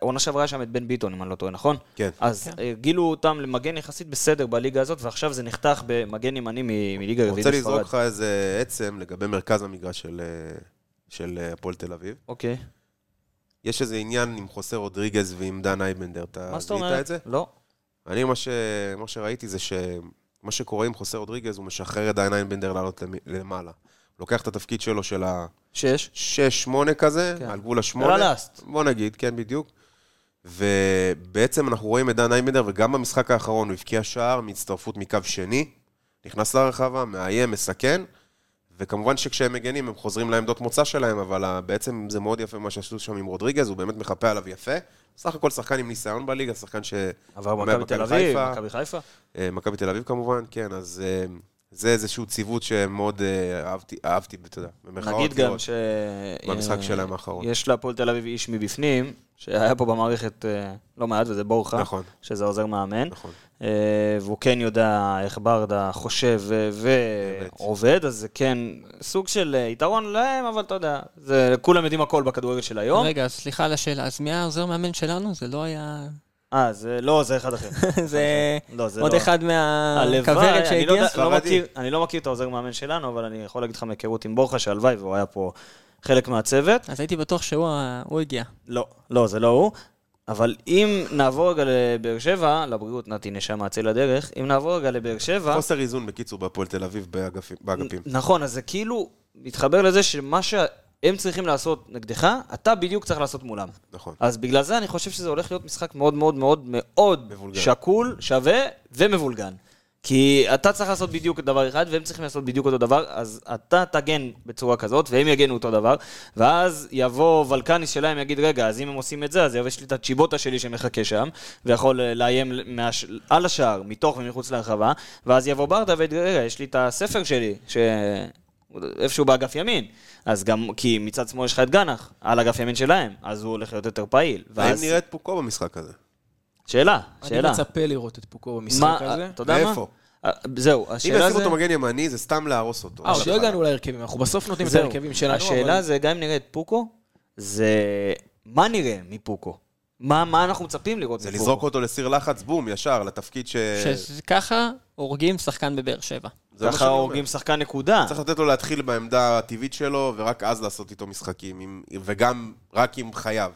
עונה שעברה שם את בן ביטון, אם אני לא טועה, נכון? כן. אז הרגילו אותם למגן יחסית בסדר בליגה הזאת, ועכשיו זה נחתך במגן ימני מ- מליגה אני רביעית רוצה לזרוק בספרד. לך איזה עצם לגבי מרכז המגרש של, אה, של אה, הפועל תל אביב. אוקיי. יש איזה עניין עם חוסה רודריגז ועם דן אייבנדר, אתה מה זאת זיהית? את זה? לא. אני, מה, ש... מה שראיתי זה שמה שקורה עם חוסה רודריגז, הוא משחרר את דן אייבנדר לעלות למ- למעלה. לוקח את התפקיד שלו של שש. ה-6-8 כזה, כן. על גבול השמונה. על הלאסט. בוא נגיד, כן, בדיוק. ובעצם אנחנו רואים את דן אייבנדר, וגם במשחק האחרון הוא הבקיע שער מהצטרפות מקו שני, נכנס לרחבה, מאיים, מסכן, וכמובן שכשהם מגנים הם חוזרים לעמדות מוצא שלהם, אבל ה- בעצם זה מאוד יפה מה שעשו שם עם רודריגז, הוא באמת מחפה עליו יפה. סך הכל שחקן עם ניסיון בליגה, שחקן ש... עבר מכבי תל אביב. מכבי חיפה. אה, מכבי תל אביב כמובן, כן, אז אה, זה איזשהו ציוות שמאוד אה, אהבתי, אהבתי, אתה יודע, במרכאות. נגיד גם. ש... במשחק אה, שלהם האחרון. יש להפועל תל אביב איש מבפנים, שהיה פה במערכת אה, לא מעט, וזה בורחה, נכון. שזה עוזר מאמן. נכון. והוא כן יודע איך ברדה חושב. ועובד, אז זה כן סוג של יתרון להם, אבל אתה יודע, זה, כולם יודעים הכל בכדורגל של היום. רגע, סליחה על השאלה, אז מי העוזר מאמן שלנו? זה לא היה... אה, זה לא, זה אחד אחר. זה לא, זה עוד לא. אחד מהכוורת לא, שהגיע? לא אני לא מכיר את העוזר מאמן שלנו, אבל אני יכול להגיד לך מהיכרות עם בורחה, שהלוואי והוא היה פה חלק מהצוות. אז הייתי בטוח שהוא הגיע. לא, לא, זה לא הוא. אבל אם נעבור רגע לבאר שבע, לבריאות, נתי נשמה צא לדרך, אם נעבור רגע לבאר שבע... חוסר איזון, בקיצור, בהפועל תל אביב באגפים- באגפים. נכון, אז זה כאילו מתחבר לזה שמה שהם צריכים לעשות נגדך, אתה בדיוק צריך לעשות מולם. נכון. אז בגלל זה אני חושב שזה הולך להיות משחק מאוד מאוד מאוד מאוד מבולגן. שקול, שווה ומבולגן. כי אתה צריך לעשות בדיוק דבר אחד, והם צריכים לעשות בדיוק אותו דבר, אז אתה תגן בצורה כזאת, והם יגנו אותו דבר, ואז יבוא ולקניס שלהם, יגיד, רגע, אז אם הם עושים את זה, אז יש לי את הצ'יבוטה שלי שמחכה שם, ויכול לאיים מהש... על השער, מתוך ומחוץ להרחבה, ואז יבוא ברדה ויגיד, רגע, יש לי את הספר שלי, ש... איפשהו באגף ימין. אז גם, כי מצד שמאל יש לך את גנח, על אגף ימין שלהם, אז הוא הולך להיות יותר פעיל. האם ואז... נראית פוקו במשחק הזה? שאלה, אני שאלה. מצפה לראות את פוקו במשחק מה, הזה. אתה יודע מה? מאיפה? אה, זהו, אם השאלה זה... אותו מגן ימני, זה סתם להרוס אותו. אה, עוד לא הגענו להרכבים, אנחנו בסוף נותנים את. ההרכבים שלנו. השאלה זה, גם אם נראה את פוקו, זה... מה נראה מפוקו? מה, מה אנחנו מצפים לראות זה מפוקו? לזרוק אותו לסיר לחץ, בום, ישר, לתפקיד ש... שככה הורגים שחקן בבאר שבע. ככה. הורגים שחקן נקודה. צריך לתת לו להתחיל בעמדה הטבעית שלו, ורק אז לעשות איתו משחקים, עם- וגם רק אם חייב.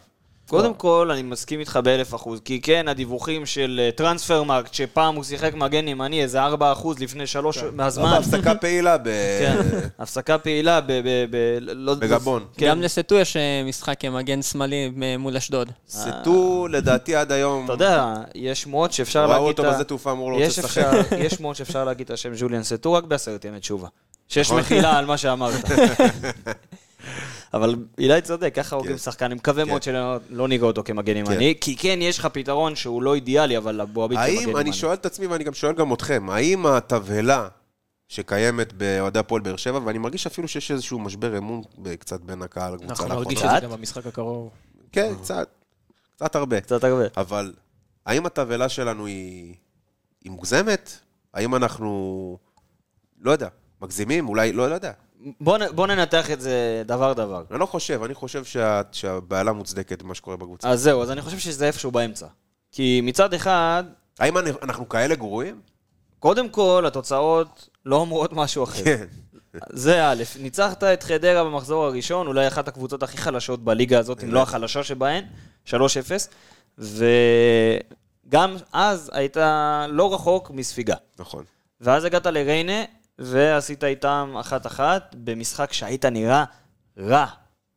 קודם כל, אני מסכים איתך באלף אחוז, כי כן, הדיווחים של Transfermarkt, שפעם הוא שיחק מגן ימני איזה 4 אחוז לפני שלוש מהזמן. בהפסקה פעילה ב... כן, הפסקה פעילה ב... ב, ב לא, בגבון. כן. גם לסטו יש אה, משחק כמגן שמאלי מ- מול אשדוד. סטו, לדעתי עד היום, אתה יודע, יש שמועות שאפשר ראו להגיד אותו את ה- בזה תעופה, אמרו לו, רוצה לשחק. יש שמועות שאפשר להגיד את השם ז'וליאן סטו רק בעשרת ימי תשובה. שיש נכון. מחילה על מה שאמרת. אבל אילי צודק, ככה הורגים כן. שחקן, אני מקווה כן. מאוד שלא לא נראה אותו כמגן ימני, כי כן, יש לך פתרון שהוא לא אידיאלי, אבל אבו עביד כמגן האם, ימני. אני שואל את עצמי ואני גם שואל גם אתכם, האם התבהלה שקיימת באוהדי הפועל באר שבע, ואני מרגיש אפילו שיש איזשהו משבר אמון קצת בין הקהל לקבוצה אנחנו לאחרונה. נרגיש את? זה גם במשחק הקרוב. כן, קצת, קצת הרבה. קצת הרבה. אבל האם התבהלה שלנו היא, היא מוגזמת? האם אנחנו, לא יודע, מגזימים? אולי, לא, לא יודע. בוא בוא ננתח את זה דבר-דבר. אני לא חושב, אני חושב שה, שהבהלה מוצדקת במה שקורה בקבוצה. אז זהו, אז אני חושב שזה איפשהו באמצע. כי מצד אחד, האם אני- אנחנו כאלה גרועים? קודם כל, התוצאות לא אומרות משהו אחר. כן. זה א', ניצחת את חדרה במחזור הראשון, אולי אחת הקבוצות הכי חלשות בליגה הזאת, אם לא החלשה שבהן, 3-0, וגם אז היית לא רחוק מספיגה. נכון. ואז הגעת לריינה, ועשית איתם אחת-אחת, במשחק שהיית נראה רע.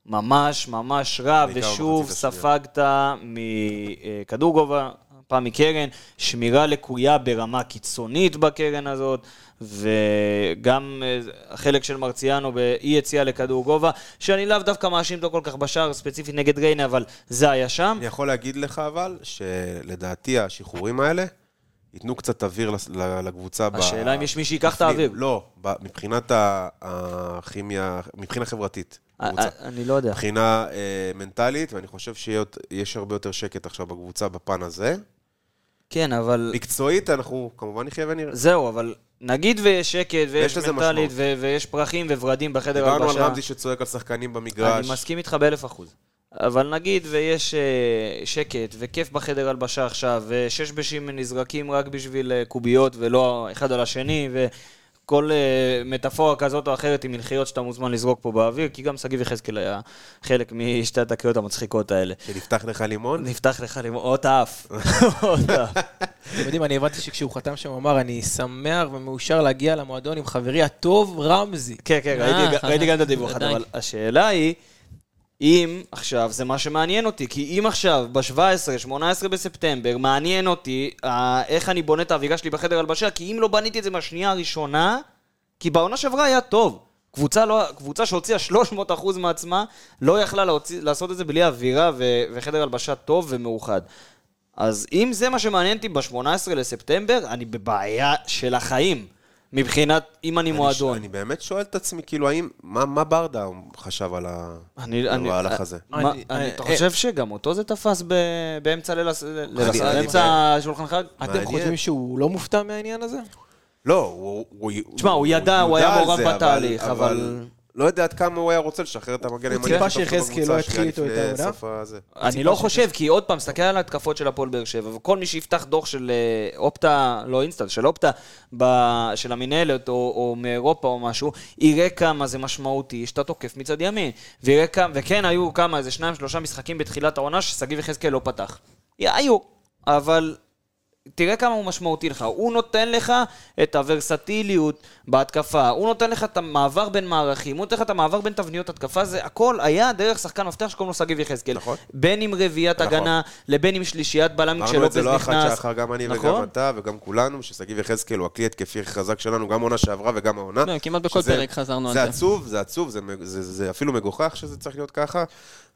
ממש ממש רע, ושוב. ספגת מכדור גובה, פעם מקרן, שמירה לקויה ברמה קיצונית בקרן הזאת, וגם אה, החלק של מרציאנו באי יציאה לכדור גובה, שאני לאו דווקא מאשים אותו כל כך בשער, ספציפית נגד ריינה, אבל זה היה שם. אני יכול להגיד לך אבל, שלדעתי השחרורים האלה ייתנו קצת אוויר לקבוצה. השאלה אם יש מי שייקח את. האוויר. לא, מבחינת הכימיה, מבחינה חברתית. אה, קבוצה. אה, אני לא יודע. מבחינה אה, מנטלית, ואני חושב שיש הרבה יותר שקט עכשיו בקבוצה בפן הזה. כן, אבל... מקצועית, אנחנו כמובן נחיה ונראה. זהו, אבל נגיד ויש שקט, ויש מנטלית, ויש פרחים וורדים בחדר דיברנו על. רמזי שצועק על שחקנים במגרש. אני מסכים איתך באלף אחוז. אבל נגיד ויש אה, שקט וכיף בחדר הלבשה עכשיו, ושש בשים נזרקים רק בשביל אה, קוביות ולא אחד על השני, וכל אה, מטאפורה כזאת או אחרת עם מלחיות שאתה מוזמן לזרוק פה באוויר, כי גם שגיב יחזקאל היה חלק משתי התקריות המצחיקות האלה. שנפתח לך לימון? נפתח לך לימון. אות האף. אתם יודעים, אני הבנתי שכשהוא חתם שם, הוא אמר, אני שמח ומאושר להגיע למועדון עם חברי הטוב רמזי. כן, כן, ראיתי, גם את הדיווח. אבל השאלה היא, אם עכשיו, זה מה שמעניין אותי, כי אם עכשיו, ב-17, 18 בספטמבר, מעניין אותי אה, איך אני בונה את האווירה שלי בחדר הלבשה, כי אם לא בניתי את זה מהשנייה הראשונה, כי בעונה שעברה היה טוב. קבוצה, לא, קבוצה שהוציאה 300% מעצמה, לא יכלה להוציא, לעשות את זה בלי אווירה ו- וחדר הלבשה טוב ומאוחד. אז אם זה מה שמעניין אותי ב-18 לספטמבר, אני בבעיה של החיים. מבחינת, אם אני אני ש- מועדון. אני באמת שואל את עצמי, כאילו, האם, מה מה ברדה חשב על ה- אני- על אני- המהלך הזה? מה, אני- אני- אה, אתה אה, חושב שגם אותו זה תפס ב- באמצע ליל אני- באמצע שולחן חג? אתם. חושבים שהוא לא מופתע מהעניין הזה? לא, הוא... תשמע, הוא ידע, הוא היה מעורב בתהליך, אבל- לא יודע עד כמה הוא היה רוצה לשחרר את המגן הימני. ציפה שטוב שיחזקאל בקבוצה לא יתחיל איתו את העונה? הזה. אני לא חושב, כי עוד פעם, תסתכל על ההתקפות של הפועל באר שבע, וכל מי שיפתח דוח של אה, אופטה, לא אינסטנט, של אופטה, ב- של המינהלת, או, או מאירופה או משהו, יראה כמה זה משמעותי שאתה תוקף מצד ימין. וכן, היו כמה, איזה שניים, שלושה משחקים בתחילת העונה ששגיב יחזקאל לא פתח. היו, אבל תראה כמה הוא משמעותי לך. הוא נותן לך את הוורסטיליות בהתקפה, הוא נותן לך את המעבר בין מערכים, הוא נותן לך את המעבר בין תבניות התקפה, זה הכל היה דרך שחקן מפתח שקוראים לו שגיב יחזקאל. נכון. בין עם רביעיית נכון. הגנה, לבין עם שלישיית בלמים אמרנו את כשלופז זה לא אחת נכנס. שאחר, גם אני נכון? וגם אתה וגם כולנו, ששגיב יחזקאל הוא הכלי התקפי חזק שלנו, גם עונה שעברה וגם העונה. לא, כמעט בכל שזה- פרק חזרנו על זה זה. עצוב, זה עצוב, זה זה- זה אפילו מגוחך שזה צריך להיות ככה,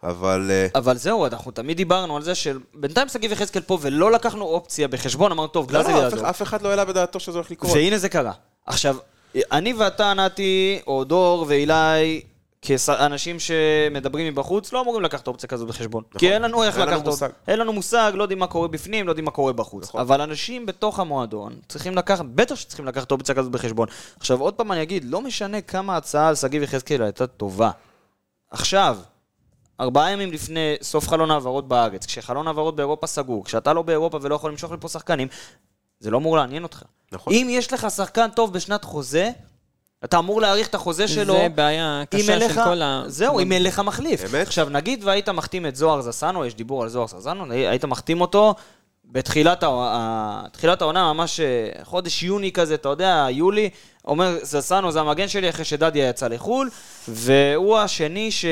אבל... אה, אבל זהו, אנחנו תמיד דיברנו על זה שבינתיים שגיב יחזקאל פה ולא לקחנו אופציה בחשבון, אמרנו, טוב, לא, גלאזר לא, אף- יעזור. אף אחד לא העלה בדעתו שזה הולך לקרות. והנה זה קרה. עכשיו, אני ואתה, נתי, או דור ואילי, כאנשים שמדברים מבחוץ, לא אמורים לקחת אופציה כזאת בחשבון. כי אין לנו איך נכון. אין לקחת. אופציה. אין לנו מושג, לא יודעים מה קורה בפנים, לא יודעים מה קורה בחוץ. נכון. אבל אנשים בתוך המועדון צריכים לקחת, בטח שצריכים לקחת אופציה כזאת בחשבון. עכשיו, עוד פעם אני אגיד, לא משנה כמה ההצעה על שגיב יחזקאל הייתה טובה. עכשיו, ארבעה ימים לפני סוף חלון העברות בארץ, כשחלון העברות באירופה סגור, כשאתה לא באירופה ולא יכול למשוך לפה שחקנים, זה לא אמור לעניין אותך. נכון. אם יש לך שחקן טוב בשנת חוזה, אתה אמור להאריך את החוזה שלו. זה בעיה קשה אין של כל ה... זהו, אם אין לך מחליף. אמת. עכשיו, נגיד והיית מחתים את זוהר זסנו, יש דיבור על זוהר זסנו, היית מחתים אותו בתחילת העונה, ממש אה, חודש יוני כזה, אתה יודע, יולי, אומר, זסנו זה המגן שלי אחרי שדדיה יצא לחו"ל, והוא השני ש...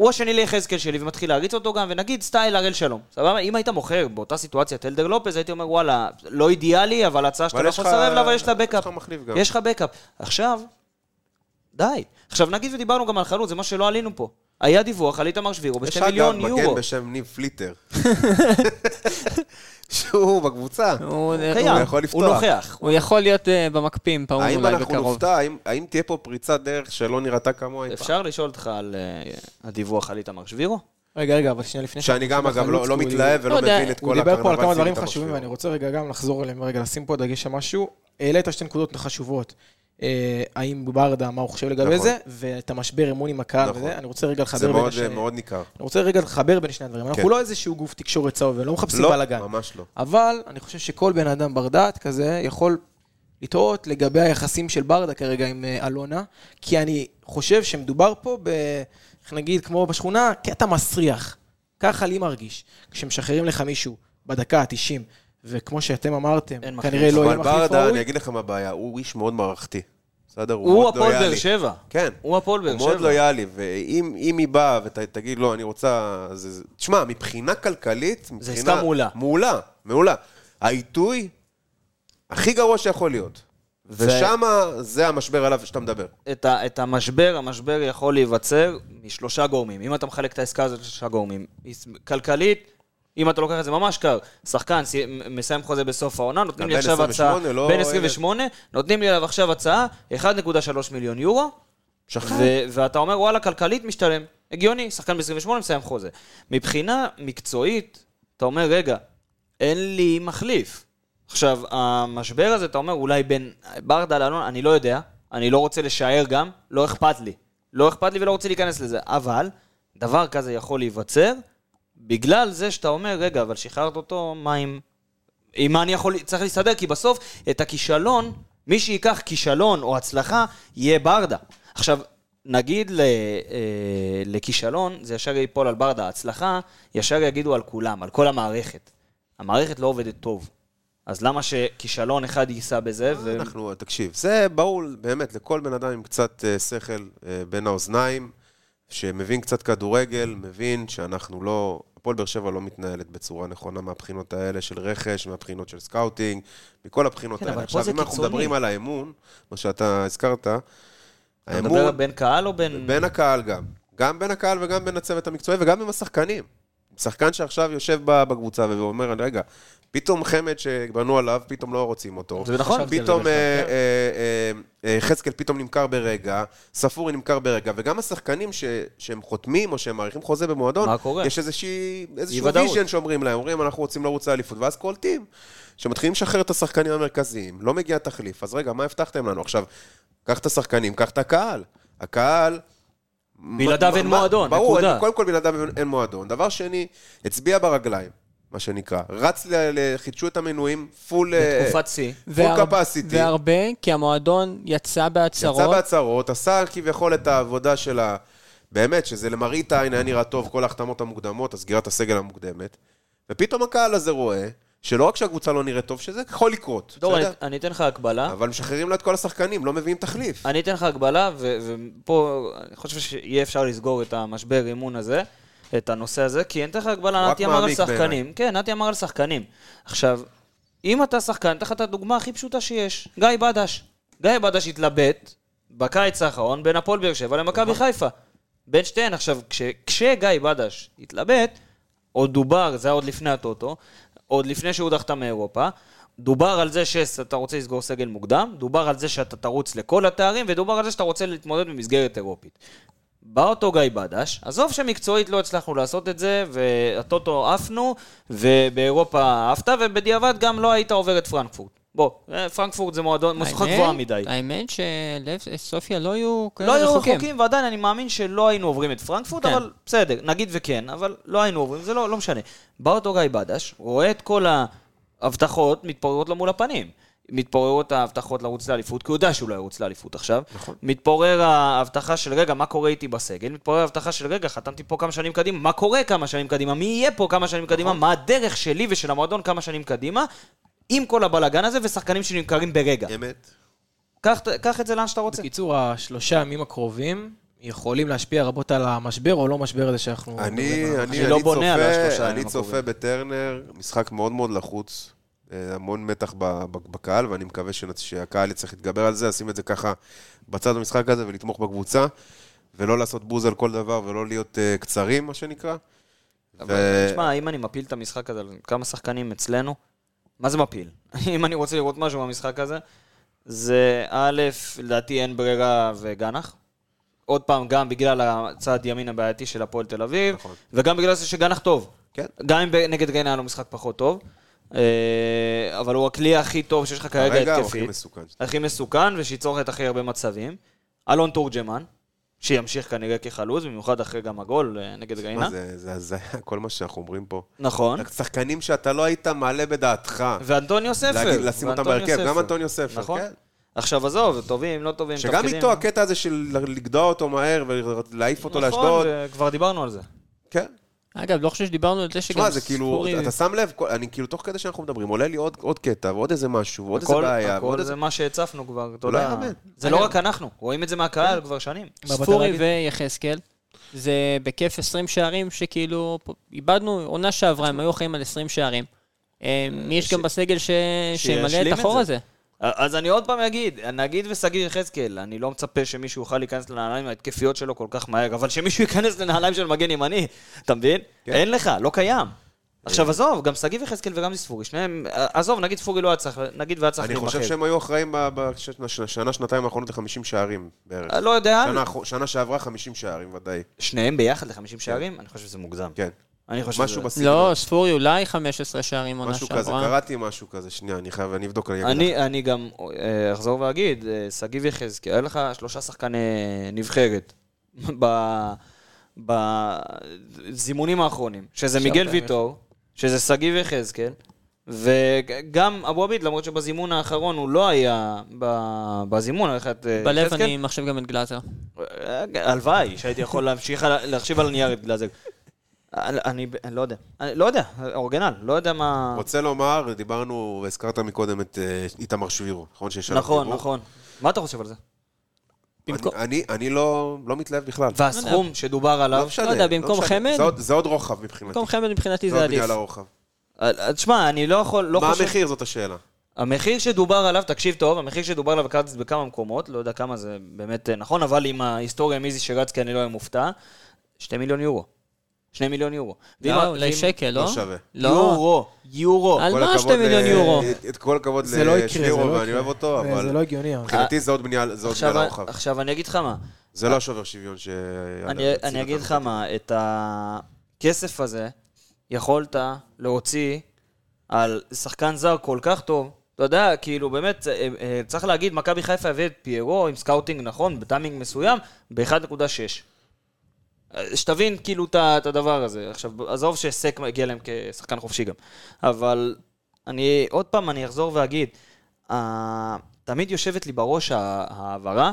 הוא השני ליחזקאל שלי ומתחיל להריץ אותו גם, ונגיד סטייל הראל שלום. סבבה? אם היית מוכר באותה סיטואציה את אלדר לופז, הייתי אומר, וואלה, לא אידיאלי, אבל הצעה שאתה לא יש יכול לסרב לה, אבל יש לה בקאפ. יש לך. יש בקאפ. עכשיו, די. עכשיו נגיד ודיברנו גם על חלוץ, זה מה שלא עלינו פה. היה דיווח על איתמר שבירו יש בשתי אגב מיליון יורו. מגן בשם ניב פליטר. שהוא בקבוצה. הוא- קיים, הוא יכול הוא לפתוח. נוכח. הוא יכול להיות אה, במקפים, פעם האם אולי אנחנו בקרוב. נופתע, האם- האם תהיה פה פריצת דרך שלא נראתה כמוה אי פעם? אפשר לשאול אותך על אה, הדיווח על איתמר שבירו? רגע, רגע, אבל שנייה לפני... שאני גם, אגב, לא לא הוא- מתלהב ולא לא יודע, מבין את הוא כל דיבר פה על כמה הקרנבל דברים חשובים. ואני רוצה רגע גם לחזור אליהם, רגע לשים פה דגש על משהו. העלית שתי נקודות חשובות. אה, האם ברדה, מה הוא חושב לגבי נכון. זה, ואת המשבר אמון עם הקהל נכון. וזה. אני רוצה רגע זה לחבר בין מאוד, השני. מאוד ניכר. אני רוצה רגע לחבר בין שני הדברים. אנחנו כן. לא איזשהו גוף תקשורת צהוב, ולא מחפשים לא, בלאגן. ממש לא. אבל אני חושב שכל בן אדם בר דעת כזה יכול לטעות לגבי היחסים של ברדה כרגע עם אה, אלונה, כי אני חושב שמדובר פה ב... איך נגיד, כמו בשכונה, קטע מסריח. ככה לי מרגיש. כשמשחררים לך מישהו בדקה ה-90, וכמו שאתם אמרתם. כנראה לא יהיה אבל מחליף ברדה, אני ראוי. אגיד לך מה הבעיה, הוא איש מאוד מערכתי. בסדר? הוא מאוד הפועל באר. שבע. כן. הוא הפועל באר הוא מאוד שבע. לויאלי, ואם אם היא באה ותגיד, לא, אני רוצה... זה- זה- תשמע, מבחינה כלכלית, מבחינה... עסקה מעולה. מעולה, מעולה. העיתוי הכי גרוע שיכול להיות. ושם זה המשבר עליו שאתה מדבר. את, ה, את המשבר, המשבר יכול להיווצר משלושה גורמים. אם אתה מחלק את העסקה הזאת לשלושה גורמים. כלכלית, אם אתה לוקח את זה ממש קר, שחקן סי- מסיים חוזה בסוף העונה, נותנים לי עכשיו הצעה, 28, לא- בין 28, נותנים לי עליו עכשיו הצעה, 1.3 מיליון יורו. ו- ואתה אומר, וואלה, כלכלית משתלם. הגיוני, שחקן ב-28 מסיים חוזה. מבחינה מקצועית, אתה אומר, רגע, אין לי מחליף. עכשיו, המשבר הזה, אתה אומר, אולי בין ברדה לאלון, אני לא יודע, אני לא רוצה לשער גם, לא אכפת לי. לא אכפת לי ולא רוצה להיכנס לזה, אבל דבר כזה יכול להיווצר בגלל זה שאתה אומר, רגע, אבל שחררת אותו, מה עם... עם מה אני יכול... צריך להסתדר, כי בסוף את הכישלון, מי שייקח כישלון או הצלחה, יהיה ברדה. עכשיו, נגיד ל, אה, לכישלון, זה ישר ייפול על ברדה. הצלחה, ישר יגידו על כולם, על כל המערכת. המערכת לא עובדת טוב. אז למה שכישלון אחד יישא בזה? ו... אנחנו, תקשיב, זה ברור באמת לכל בן אדם עם קצת אה, שכל אה, בין האוזניים, שמבין קצת כדורגל, מבין שאנחנו לא, הפועל באר שבע לא מתנהלת בצורה נכונה מהבחינות האלה של רכש, מהבחינות של סקאוטינג, מכל הבחינות כן, האלה. עכשיו, אם אנחנו קיצוני. מדברים על האמון, מה שאתה הזכרת, אתה האמון מדבר בין קהל או בין... בין הקהל גם. גם בין הקהל וגם בין הצוות המקצועי וגם עם השחקנים. שחקן שעכשיו יושב בקבוצה ואומר, רגע, פתאום חמד שבנו עליו, פתאום לא רוצים אותו. זה נכון. פתאום אה, אה, אה, יחזקאל פתאום נמכר ברגע, ספורי נמכר ברגע, וגם השחקנים שהם חותמים או שהם מאריכים חוזה במועדון, מה קורה? יש איזשהו. vision שאומרים להם, אומרים, אנחנו רוצים לרוץ לאליפות, ואז קולטים, שמתחילים לשחרר את השחקנים המרכזיים, לא מגיע תחליף, אז רגע, מה הבטחתם לנו? עכשיו, קח את השחקנים, קח את הקהל. הקהל... בלעדיו אין מועדון, ברור, נקודה. אין- קודם כל בלעדיו אין- מועדון. דבר שני, הצביע ברגליים, מה שנקרא. רץ, ל- ל- חידשו את המנויים, פול... אה, בתקופת שיא. פול והר- capacity. והרבה, כי המועדון יצא בהצהרות. יצא בהצהרות, עשה כביכול את העבודה של ה... באמת, שזה למראית העין היה נראה טוב, כל ההחתמות המוקדמות, הסגירת הסגל המוקדמת, ופתאום הקהל הזה רואה, שלא רק שהקבוצה לא נראית טוב, שזה יכול לקרות, דור, אני-? אני אתן לך הקבלה. אבל משחררים לו את כל השחקנים, לא מביאים תחליף. אני אתן לך הגבלה, ו- ופה אני חושב שיהיה אפשר לסגור את המשבר אימון הזה, את הנושא הזה, כי אני אתן לך הגבלה, רק נתי אמר על שחקנים. בעיניי. כן, נתי אמר על שחקנים. עכשיו, אם אתה שחקן, אני אתן לך את הדוגמה הכי פשוטה שיש, גיא בדש. גיא בדש התלבט בקיץ האחרון בין הפועל באר שבע למכבי חיפה. בין שתיהן. עכשיו, כש- כשגיא בדש התלבט, עוד דובר, זה היה עוד לפני הטוטו, עוד לפני שהוא הודחת מאירופה, דובר על זה שאתה רוצה לסגור סגל מוקדם, דובר על זה שאתה תרוץ לכל התארים, ודובר על זה שאתה רוצה להתמודד במסגרת אירופית. בא אותו גיא בדש, עזוב שמקצועית לא הצלחנו לעשות את זה, והטוטו עפנו, ובאירופה עפת, ובדיעבד גם לא היית עובר את פרנקפורט. בוא, אה, פרנקפורט זה מועדון, האמת- גבוהה מדי. האמת שלב סופיה לא היו לא כאלה היו רחוקים. רחוקים, ועדיין אני מאמין שלא היינו עוברים את פרנקפורט, כן. אבל בסדר, נגיד וכן, אבל לא היינו עוברים, זה לא, לא משנה. בא אותו גיא בדש, רואה את כל ההבטחות מתפוררות לו מול הפנים. מתפוררות ההבטחות לרוץ לאליפות, כי הוא יודע שהוא לא ירוץ לאליפות עכשיו. נכון. מתפורר ההבטחה של רגע, מה קורה איתי בסגל? מתפורר ההבטחה של רגע, חתמתי פה כמה שנים קדימה, מה קורה כמה שנים קדימה? מי יהיה פה כמה שנים קדימה? מה הדרך שלי ושל המועדון כמה שנים קדימה? עם כל הבלאגן הזה ושחקנים שנמכרים ברגע. אמת. קח, קח את זה לאן שאתה רוצה. בקיצור, השלושה ימים הקרובים יכולים להשפיע רבות על המשבר או לא משבר הזה שאנחנו... אני. אני, אני לא אני בונה על השלושה צופה, אני צופה הקרובים. בטרנר, משחק מאוד מאוד לחוץ, אה, המון מתח בקהל, ואני מקווה שנצ- שהקהל יצטרך להתגבר על זה, לשים את זה ככה בצד במשחק הזה ולתמוך בקבוצה, ולא לעשות בוז על כל דבר ולא להיות אה, קצרים, מה שנקרא. אבל תשמע, אם אני מפיל את המשחק הזה על כמה שחקנים אצלנו, מה זה מפיל? אם אני רוצה לראות משהו במשחק הזה, זה א', לדעתי אין ברירה וגנח. עוד פעם, גם בגלל הצד ימין הבעייתי של הפועל תל אביב, נכון. וגם בגלל זה שגנח טוב. כן. גם אם נגד גן היה לו משחק פחות טוב, אה, אבל הוא הכלי הכי טוב שיש לך כרגע כרגע הוא הכי התקפית. מסוכן. הכי מסוכן, ושיצור את הכי הרבה מצבים. אלון תורג'מן, שימשיך כנראה כחלוץ, במיוחד אחרי גם הגול אה, נגד גיינה. מה זה, זה הזיה, כל מה שאנחנו אומרים פה. נכון. שחקנים שאתה לא היית מעלה בדעתך. ואנטוניו ספר. להגיד, לשים אותם בהרכב, גם. אנטוניו ספר, נכון. כן. עכשיו עזוב, טובים, לא טובים, שגם איתו הקטע הזה של לגדוע אותו מהר ולהעיף אותו נכון, לאשדוד, וכבר דיברנו על זה. כן. אגב, לא חושב שדיברנו על זה שגם תשמע, זה כאילו, ספורי... אתה שם לב, כל- אני כאילו, תוך כדי שאנחנו מדברים, עולה לי עוד עוד קטע, ועוד איזה משהו, ועוד איזה הכל- בעיה, ועוד הכל איזה... זה מה שהצפנו כבר, אתה לא יודע. יאמן. זה לא רק אנחנו, רואים את זה מהקהל כבר שנים. ספורי ויחזקאל. זה בכיף 20 שערים שכאילו, איבדנו, עונה שעברה, הם היו אחראים על 20 שערים. אה, מי יש גם בסגל ש- שימלא את החור זה. הזה? אז אני עוד פעם אגיד, נגיד ושגיא יחזקאל, אני לא מצפה שמישהו יוכל להיכנס לנעליים ההתקפיות שלו כל כך מהר, אבל שמישהו ייכנס לנעליים של מגן ימני, אתה מבין? כן. אין לך, לא קיים. עכשיו עזוב, גם שגיא יחזקאל וגם ספורי, שניהם, עזוב, נגיד ספורי לא היה צריך, נגיד והיה צריך אני חושב להימחק. שהם היו אחראים בשנה, שנתיים האחרונות ל-50 שערים בערך. לא יודע, שנה שעברה 50 שערים, ודאי. שניהם ביחד ל-50 שערים? אני חושב שזה מוגזם. כן. אני חושב משהו. בסגנון. לא, ספורי אולי 15 שערים עונה משהו כזה, שעברה. קראתי משהו כזה, שנייה, אני חייב, אני אבדוק, אני אגיד לך. אני, אני גם אה, אחזור ואגיד, אה, שגיב יחזקאל, היה לך שלושה שחקני נבחרת ב- בזימונים האחרונים, שזה מיגל ויטור, שזה שגיב יחזקאל, וגם אבו עביד, למרות שבזימון האחרון הוא לא היה ב- בזימון, היה לך את אה, בלב. אני מחשב גם את גלאזר. אה, הלוואי שהייתי יכול להמשיך להחשיב על הנייר את גלאזר. אני, אני אני לא יודע, אני לא יודע, אורגנל, לא יודע מה... רוצה לומר, דיברנו, הזכרת מקודם את אה, איתמר שבירו, נכון שיש עליו נכון, דיבור? נכון. מה אתה חושב על זה? במקום- אני- אני- אני לא לא מתלהב בכלל. והסכום שדובר עליו, לא משנה. לא יודע, במקום משנה. חמד? זה עוד- זה עוד רוחב מבחינתי. במקום חמד מבחינתי זה זה עוד עדיף. בגלל הרוחב. אה, תשמע, אני לא יכול, לא מה חושב... המחיר זאת השאלה. המחיר שדובר עליו, תקשיב טוב, המחיר שדובר עליו קרץ בכמה מקומות, לא יודע כמה זה באמת אה, נכון, אבל עם ההיסטוריה עם איזי שרצקי אני לא אהיה מופתע, שתי מיליון יורו. שני מיליון יורו. לא, אולי שקל, לא? לא שווה. לא. יורו, יורו. על כל מה הכבוד שתי מיליון ל- יורו? את כל הכבוד זה לא לשבירו, לא ואני. אוהב אותו, זה- אבל זה לא הגיוני. מבחינתי זה עוד בנייה לרוחב. עכשיו אני אגיד לך מה, זה לא השובר שוויון ש... אני, אני אגיד לך מה, את הכסף הזה יכולת להוציא על שחקן זר כל כך טוב. אתה יודע, כאילו באמת, אה, אה, צריך להגיד, מכבי חיפה הביא את פיירו עם סקאוטינג נכון, בטיימינג מסוים, ב-1.6. שתבין כאילו את הדבר הזה. עכשיו, עזוב שסק מגיע להם כשחקן חופשי גם. אבל אני, עוד פעם, אני אחזור ואגיד, תמיד יושבת לי בראש ההעברה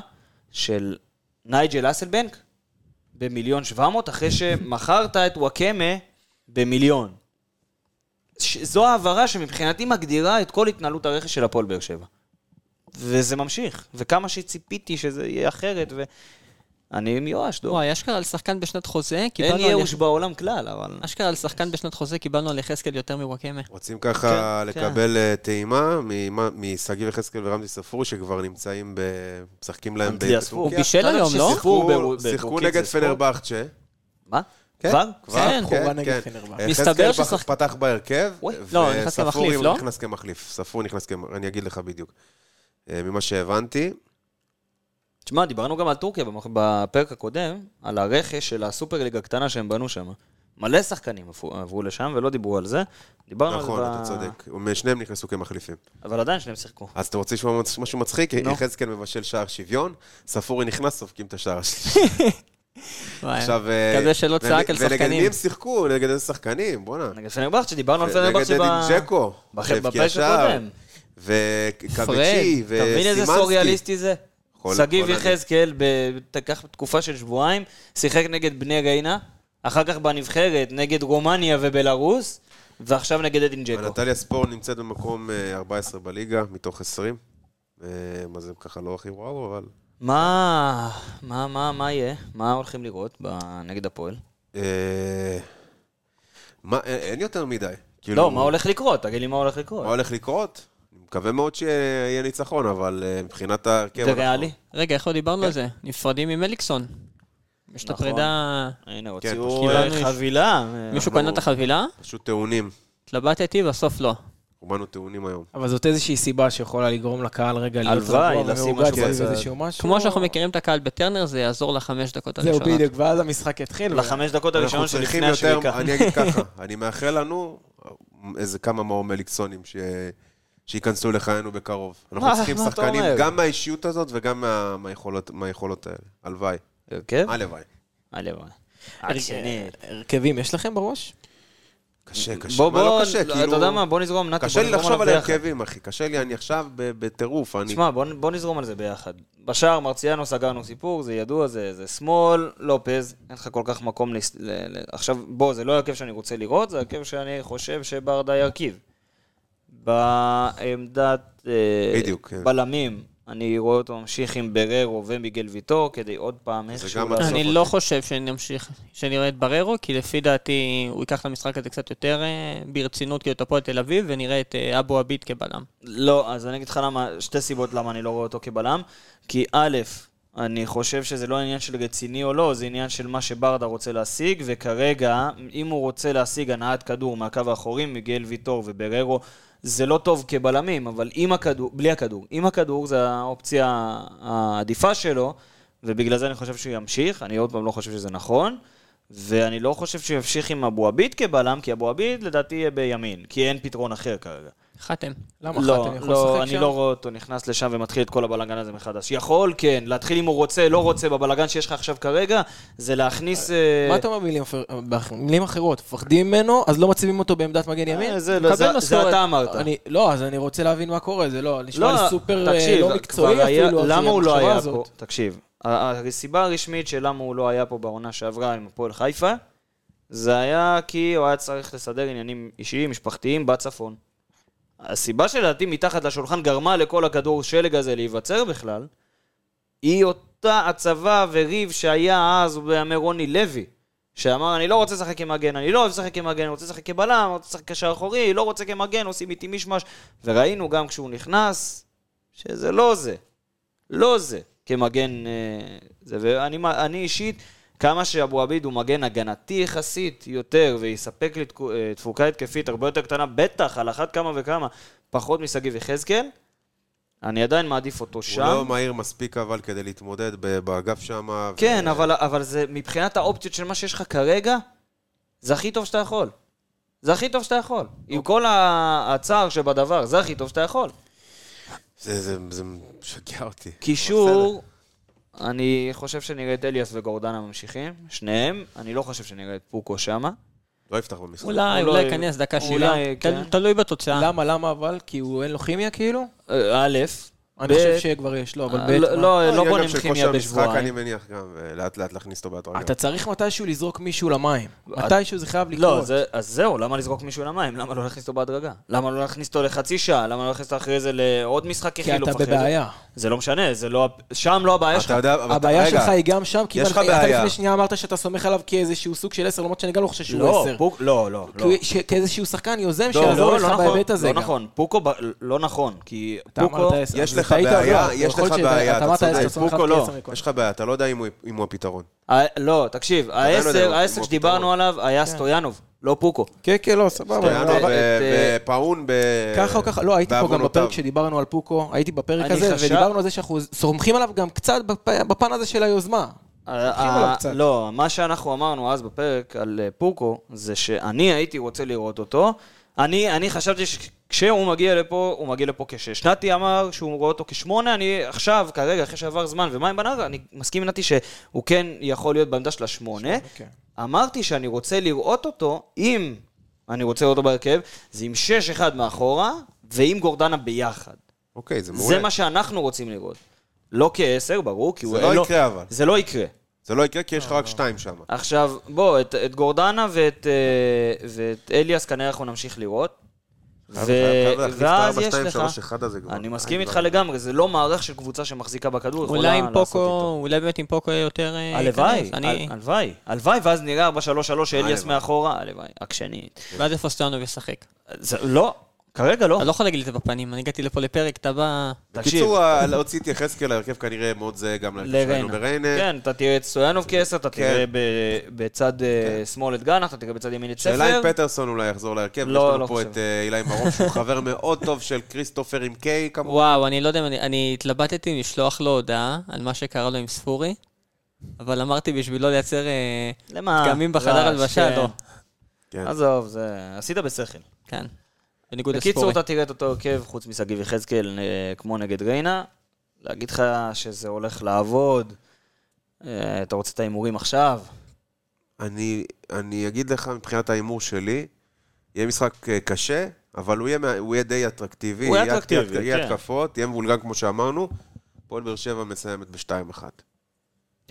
של נייג'ל אסלבנק במיליון שבע מאות, אחרי שמכרת את וואקמה במיליון. זו העברה שמבחינתי מגדירה את כל התנהלות הרכש של הפועל באר שבע. וזה ממשיך, וכמה שציפיתי שזה יהיה אחרת, ואני מיואש, דור. וואי, אשכרה על שחקן בשנת חוזה, אין קיבלנו על... ייאוש בעולם כלל, אבל... אשכרה על שחקן בשנת חוזה, קיבלנו על יחזקאל יותר מוואקמה. רוצים ככה כן, לקבל אה, טעימה משגיב יחזקאל ורמזי ספורי, שכבר נמצאים ב... משחקים להם ספור. בטורקיה. הוא בישל היום, לא? שיחקו- נגד? פנרבכצ'ה. מה? כן, כבר? כבר, כן. כן, כן. מסתבר יחזקאל ששחק- פתח בהרכב, לא, נכנס כמחליף, לא? נכנס כמחליף. ספורי נכנס כמחליף, אני אגיד לך בדיוק. אה, ממה שהבנתי, תשמע, דיברנו גם על טורקיה בפרק הקודם, על הרכש של הסופרליגה הקטנה שהם בנו שם. מלא שחקנים עברו- לשם ולא דיברו על זה. דיברנו על נכון, זה אתה ב- צודק. שניהם נכנסו כמחליפים. אבל עדיין שניהם שיחקו. אז אתה רוצה לשמוע משהו מצחיק? נו. יחזקאל מבשל שער שוויון, ספורי נכנס, סופגים את השער השלישי. עכשיו... אה, כזה שלא צעק על ונגד מי שחקנים. הם שיחקו? נגד איזה שחקנים? בואנה. נגד פנרבכצ'ה, דיברנו על נגד פנרבכצ'ה ב- ג'קו, בח- שהבקיע בפרק הקודם. וקבצ'י, אתה מבין איזה וסימנסקי. סוריאליסטי זה? שגיב. יחזקאל, תקח תקופה של שבועיים, שיחק נגד בני ריינה, אחר כך בנבחרת נגד רומניה ובלארוס, ועכשיו נגד אדין ג'קו. נטליה ספור נמצאת במקום אה, 14 בליגה, מתוך 20. אה, מה זה ככה לא הכי וואו, אבל... מה, מה, מה, מה יהיה? מה הולכים לראות נגד הפועל? אה, מה, אין- אין יותר מדי. כאילו, לא, מה הולך לקרות? תגיד לי מה הולך לקרות. מה הולך לקרות? מקווה מאוד שיהיה ניצחון, אבל אה, מבחינת ההרכב... זה ריאלי? רגע, איך לא דיברנו על זה? נפרדים עם אליקסון. יש את נכון. הפרידה... הנה, כן, הוציאו אה, חבילה. מישהו אנחנו- קנה את החבילה? פשוט טעונים. התלבטתי, בסוף לא. רובנו טעונים היום. אבל זאת איזושהי סיבה שיכולה לגרום לקהל רגע להיות רגוע סביב בצד. איזשהו משהו. כמו שאנחנו מכירים את הקהל בטרנר, זה יעזור לחמש דקות זהו, הראשונות. בדיוק, ואז המשחק יתחיל. לחמש דקות הראשונות שלפני יותר, השביקה. אני אגיד ככה, אני מאחל לנו איזה כמה מאור מליקסונים ש... שייכנסו לחיינו בקרוב. אנחנו מה- צריכים מה אתה שחקנים? גם מהאישיות הזאת וגם מה- מהיכולות מהיכולות האלה. הלוואי. הרכב? הלוואי. הלוואי. הרכבים יש לכם בראש? קשה, קשה. בוא, מה לא בוא, קשה? אתה כאילו... יודע מה, בוא נזרום, נתי, קשה בוא לי נזרום לחשוב על. הרכבים, אחי. קשה לי, אני עכשיו ב- בטירוף. אני... תשמע, בוא, בוא נזרום על זה ביחד. בשער מרציאנו סגרנו סיפור, זה ידוע, זה, זה שמאל, לופז, אין לך כל כך מקום. ל... עכשיו, בוא, זה לא הרכב שאני רוצה לראות, זה הרכב שאני חושב שברדה ירכיב. בעמדת אה, בדיוק, כן. בלמים, אני רואה אותו ממשיך עם בררו ומיגל ויטור, כדי עוד פעם איכשהו לעשות... אני אותי. לא חושב שנמשיך, שנראה את בררו, כי לפי דעתי הוא ייקח את המשחק הזה קצת יותר אה, ברצינות, כאילו את הפועל תל אביב, ונראה את אה, אבו עביד כבלם. לא, אז אני אגיד לך למה, שתי סיבות למה אני לא רואה אותו כבלם. כי א', אני חושב שזה לא עניין של רציני או לא, זה עניין של מה שברדה רוצה להשיג, וכרגע, אם הוא רוצה להשיג הנעת כדור מהקו האחורי, מיגל ויטור ובררו, זה לא טוב כבלמים, אבל עם הכדור, בלי הכדור. עם הכדור זה האופציה העדיפה שלו, ובגלל זה אני חושב שהוא ימשיך, אני עוד פעם לא חושב שזה נכון. ואני לא חושב שהוא ימשיך עם אבו עביד כבלם, כי אבו עביד לדעתי יהיה בימין, כי אין פתרון אחר כרגע. חתם. למה לא, חתם יכול לא, לשחק אני שם? לא רואה אותו נכנס לשם ומתחיל את כל הבלאגן הזה מחדש. יכול, כן, להתחיל אם הוא רוצה, לא רוצה, בבלאגן שיש לך עכשיו כרגע, זה להכניס... אה, מה אתה אומר במילים אחר- במילים אחרות? מפחדים ממנו, אז לא מציבים אותו בעמדת מגן ימין? אה, זה, מקבל זה, זה. אתה אמרת. אני, לא, אז אני רוצה להבין מה קורה, זה לא, נשמע לי סופר אה, תקשיב, לא מקצועי אפילו, למה הוא לא היה הזאת. פה? תקשיב, הסיבה הרשמית של למה הוא לא היה פה בעונה שעברה עם הפועל חיפה, זה היה כי הוא היה צריך לסדר עניינים אישיים, משפחתיים, בצפון. הסיבה שלדעתי מתחת לשולחן גרמה לכל הכדור שלג הזה להיווצר בכלל, היא אותה הצבה וריב שהיה אז בימי רוני לוי, שאמר, אני לא רוצה לשחק כמגן, אני לא אוהב לשחק כמגן, אני רוצה לשחק כבלם, אני רוצה לשחק קשר אחורי, לא רוצה כמגן, עושים איתי מישמש. וראינו גם כשהוא נכנס, שזה לא זה. לא זה כמגן אה, זה. ואני אני אישית כמה שאבו עביד הוא מגן הגנתי יחסית יותר, ויספק לי אה, תפוקה התקפית הרבה יותר קטנה, בטח, על אחת כמה וכמה, פחות משגיב יחזקאל, אני עדיין מעדיף אותו הוא שם. לא מהיר מספיק אבל כדי להתמודד באגף שם. כן, אבל, אבל זה, מבחינת האופציות של מה שיש לך כרגע, זה הכי טוב שאתה יכול. זה הכי טוב שאתה יכול. עם כל ה- הצער שבדבר, זה הכי טוב שאתה יכול. זה, זה, זה משגע אותי. קישור, אני חושב שנראה את אליאס וגורדנה ממשיכים, שניהם. אני לא חושב שנראה את פוקו שמה. לא יפתח במשחק. אולי, אולי- אולי ייכנס דקה שנייה. כן. תל- תלוי בתוצאה. למה, למה אבל? כי הוא אין לו כימיה כאילו? אה, א', אני חושב שכבר יש לו, אבל אה, לא-? לא, לא בונים גם של כימיה כושר משחק, אני בשבועיים. מניח גם, ולאט לאט להכניס אותו בהדרגה. אתה צריך מתישהו לזרוק מישהו למים. מתישהו זה חייב לקרות. לא, זה, אז זהו, למה לזרוק מישהו למים? למה לא להכניס אותו בהדרגה? למה לא להכניס אותו לחצי שעה? למה לא להכניס אותו אחרי זה לעוד משחק כי כחילוף אתה? בבעיה. זה לא משנה, זה לא, שם לא הבעיה אתה שלך. הבעיה שלך היא גם שם, כי לך אתה. לפני שנייה אמרת שאתה סומך עליו כאיזשהו סוג של עשר, למרות שאני גם לא חושב שהוא לא, עשר. לא, לא, כי לא. כאיזשהו שחקן יוזם לא, שיעזור לא, לך לא נכון, בהיבט הזה לא. נכון, פוקו, לא נכון, כי אתה פוקו, אמרת עשר. יש אז לך בעיה, יש לך בעיה, אתה צודק. עליו לא. יש לך בעיה, אתה לא יודע אם הוא- הפתרון. ה- לא, תקשיב, לא העשר, הוא שדיברנו. עליו היה סטויאנוב, לא פוקו. כן, כן, לא, סבבה. את, אה, ופאון ב... ככה או ככה, לא, הייתי פה גם. בפרק שדיברנו על פוקו, הייתי בפרק הזה, ודיברנו על זה שאנחנו סומכים עליו גם קצת בפ- בפן הזה של היוזמה. לא, מה שאנחנו אמרנו אז בפרק על אה, פוקו, זה שאני הייתי רוצה לראות אותו. אני, אני חשבתי שכשהוא מגיע לפה, הוא מגיע לפה כשש. נתי אמר שהוא רואה אותו כשמונה, אני עכשיו, כרגע, אחרי שעבר זמן, ומה עם בנאר, אני מסכים עם נתי שהוא כן יכול להיות בעמדה של השמונה. כן. אמרתי שאני רוצה לראות אותו, אם אני רוצה לראות אותו בהרכב, זה עם שש אחד מאחורה, ועם גורדנה ביחד. אוקיי, זה מעולה. זה מה שאנחנו רוצים לראות. לא כעשר, ברור, כי הוא... זה לא לו- יקרה אבל. זה לא יקרה. זה לא יקרה כי יש לך רק שתיים שם. עכשיו, בוא, את, את גורדנה ואת, אה, ואת אליאס כנראה אנחנו נמשיך לראות. ו... חייב חייב להחליף את ואז יש ה-4-2-3-1 לך... הזה כבר. אני מסכים אין איתך. לגמרי, זה לא מערך של קבוצה שמחזיקה בכדור, יכולה אולי עם לעשות פוקו, איתו. אולי באמת עם פוקו יהיה יותר... אה, הלוואי, הלוואי, הלוואי, ואז נראה 4-3-3 שאליאס הלוואי. מאחורה, הלוואי, עקשנית. ואז איפה סטויאנוב ישחק. זה- לא, כרגע לא. אתה לא יכול להגיד את זה בפנים, אני הגעתי לפה לפרק, אתה בא... בקיצור, ה- להוציא את יחזקאל, ההרכב כנראה מאוד זהה גם להרכב שלנו לריינה. בריינה. כן, אתה תראה את סטויאנוב כעשר, אתה כן. תראה ב- בצד אה, שמאל את גאנח, אתה תראה בצד ימין את שאלה ספר. אם פטרסון אולי יחזור להרכב. לא, יש לנו לא פה. את אה, אילי מרום, שהוא חבר מאוד טוב של כריסטופר עם קיי, כמובן. וואו, אני לא יודע אני... אני התלבטתי אם לשלוח לו הודעה על מה שקרה לו עם ספורי, אבל אמרתי בשביל לא לייצר אה, למה? פגמים בחדר רעש, הלבשה, כן. לא. כן. עזוב, זה... עשית בשכל. כן. בניגוד בקיצור, לספורי. אתה תראה את אותו הרכב, חוץ משגיב יחזקאל, אה, כמו נגד ריינה. להגיד לך שזה הולך לעבוד, אה, אתה רוצה את ההימורים עכשיו? אני, אני אגיד לך, מבחינת ההימור שלי, יהיה משחק אה, קשה, אבל הוא יהיה, הוא יהיה די אטרקטיבי. הוא יהיה יהיה אטרקטיבי, יהיה כן. התקפות, יהיה מבולגן כמו שאמרנו. הפועל באר שבע מסיימת ב-2-1.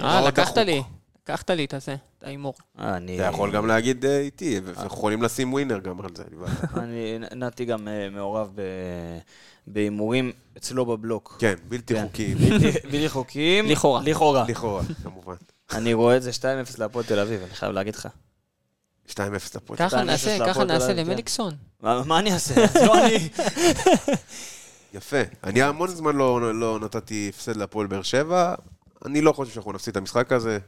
אה, לא לקחת. לי. לקחת לי את הזה, את ההימור. אני... אתה יכול גם להגיד אה, איתי, ואנחנו יכולים לשים ווינר גם על זה. אני, נתי גם אה, מעורב ב- בהימורים אצלו בבלוק. כן, בלתי כן. חוקיים. בלתי- חוקיים. לכאורה. לכאורה. לכאורה, כמובן. אני רואה את זה 2-0 להפועל תל אביב, אני חייב להגיד לך. 2-0 לפועל. ככה שתיים, נעשה, אפס ככה להפועל תל נעשה אביב, כן. למליקסון. מה אני אעשה? לא אני. יפה. אני המון זמן לא, לא נתתי הפסד להפועל באר שבע. אני לא חושב שאנחנו נפסיד את המשחק הזה.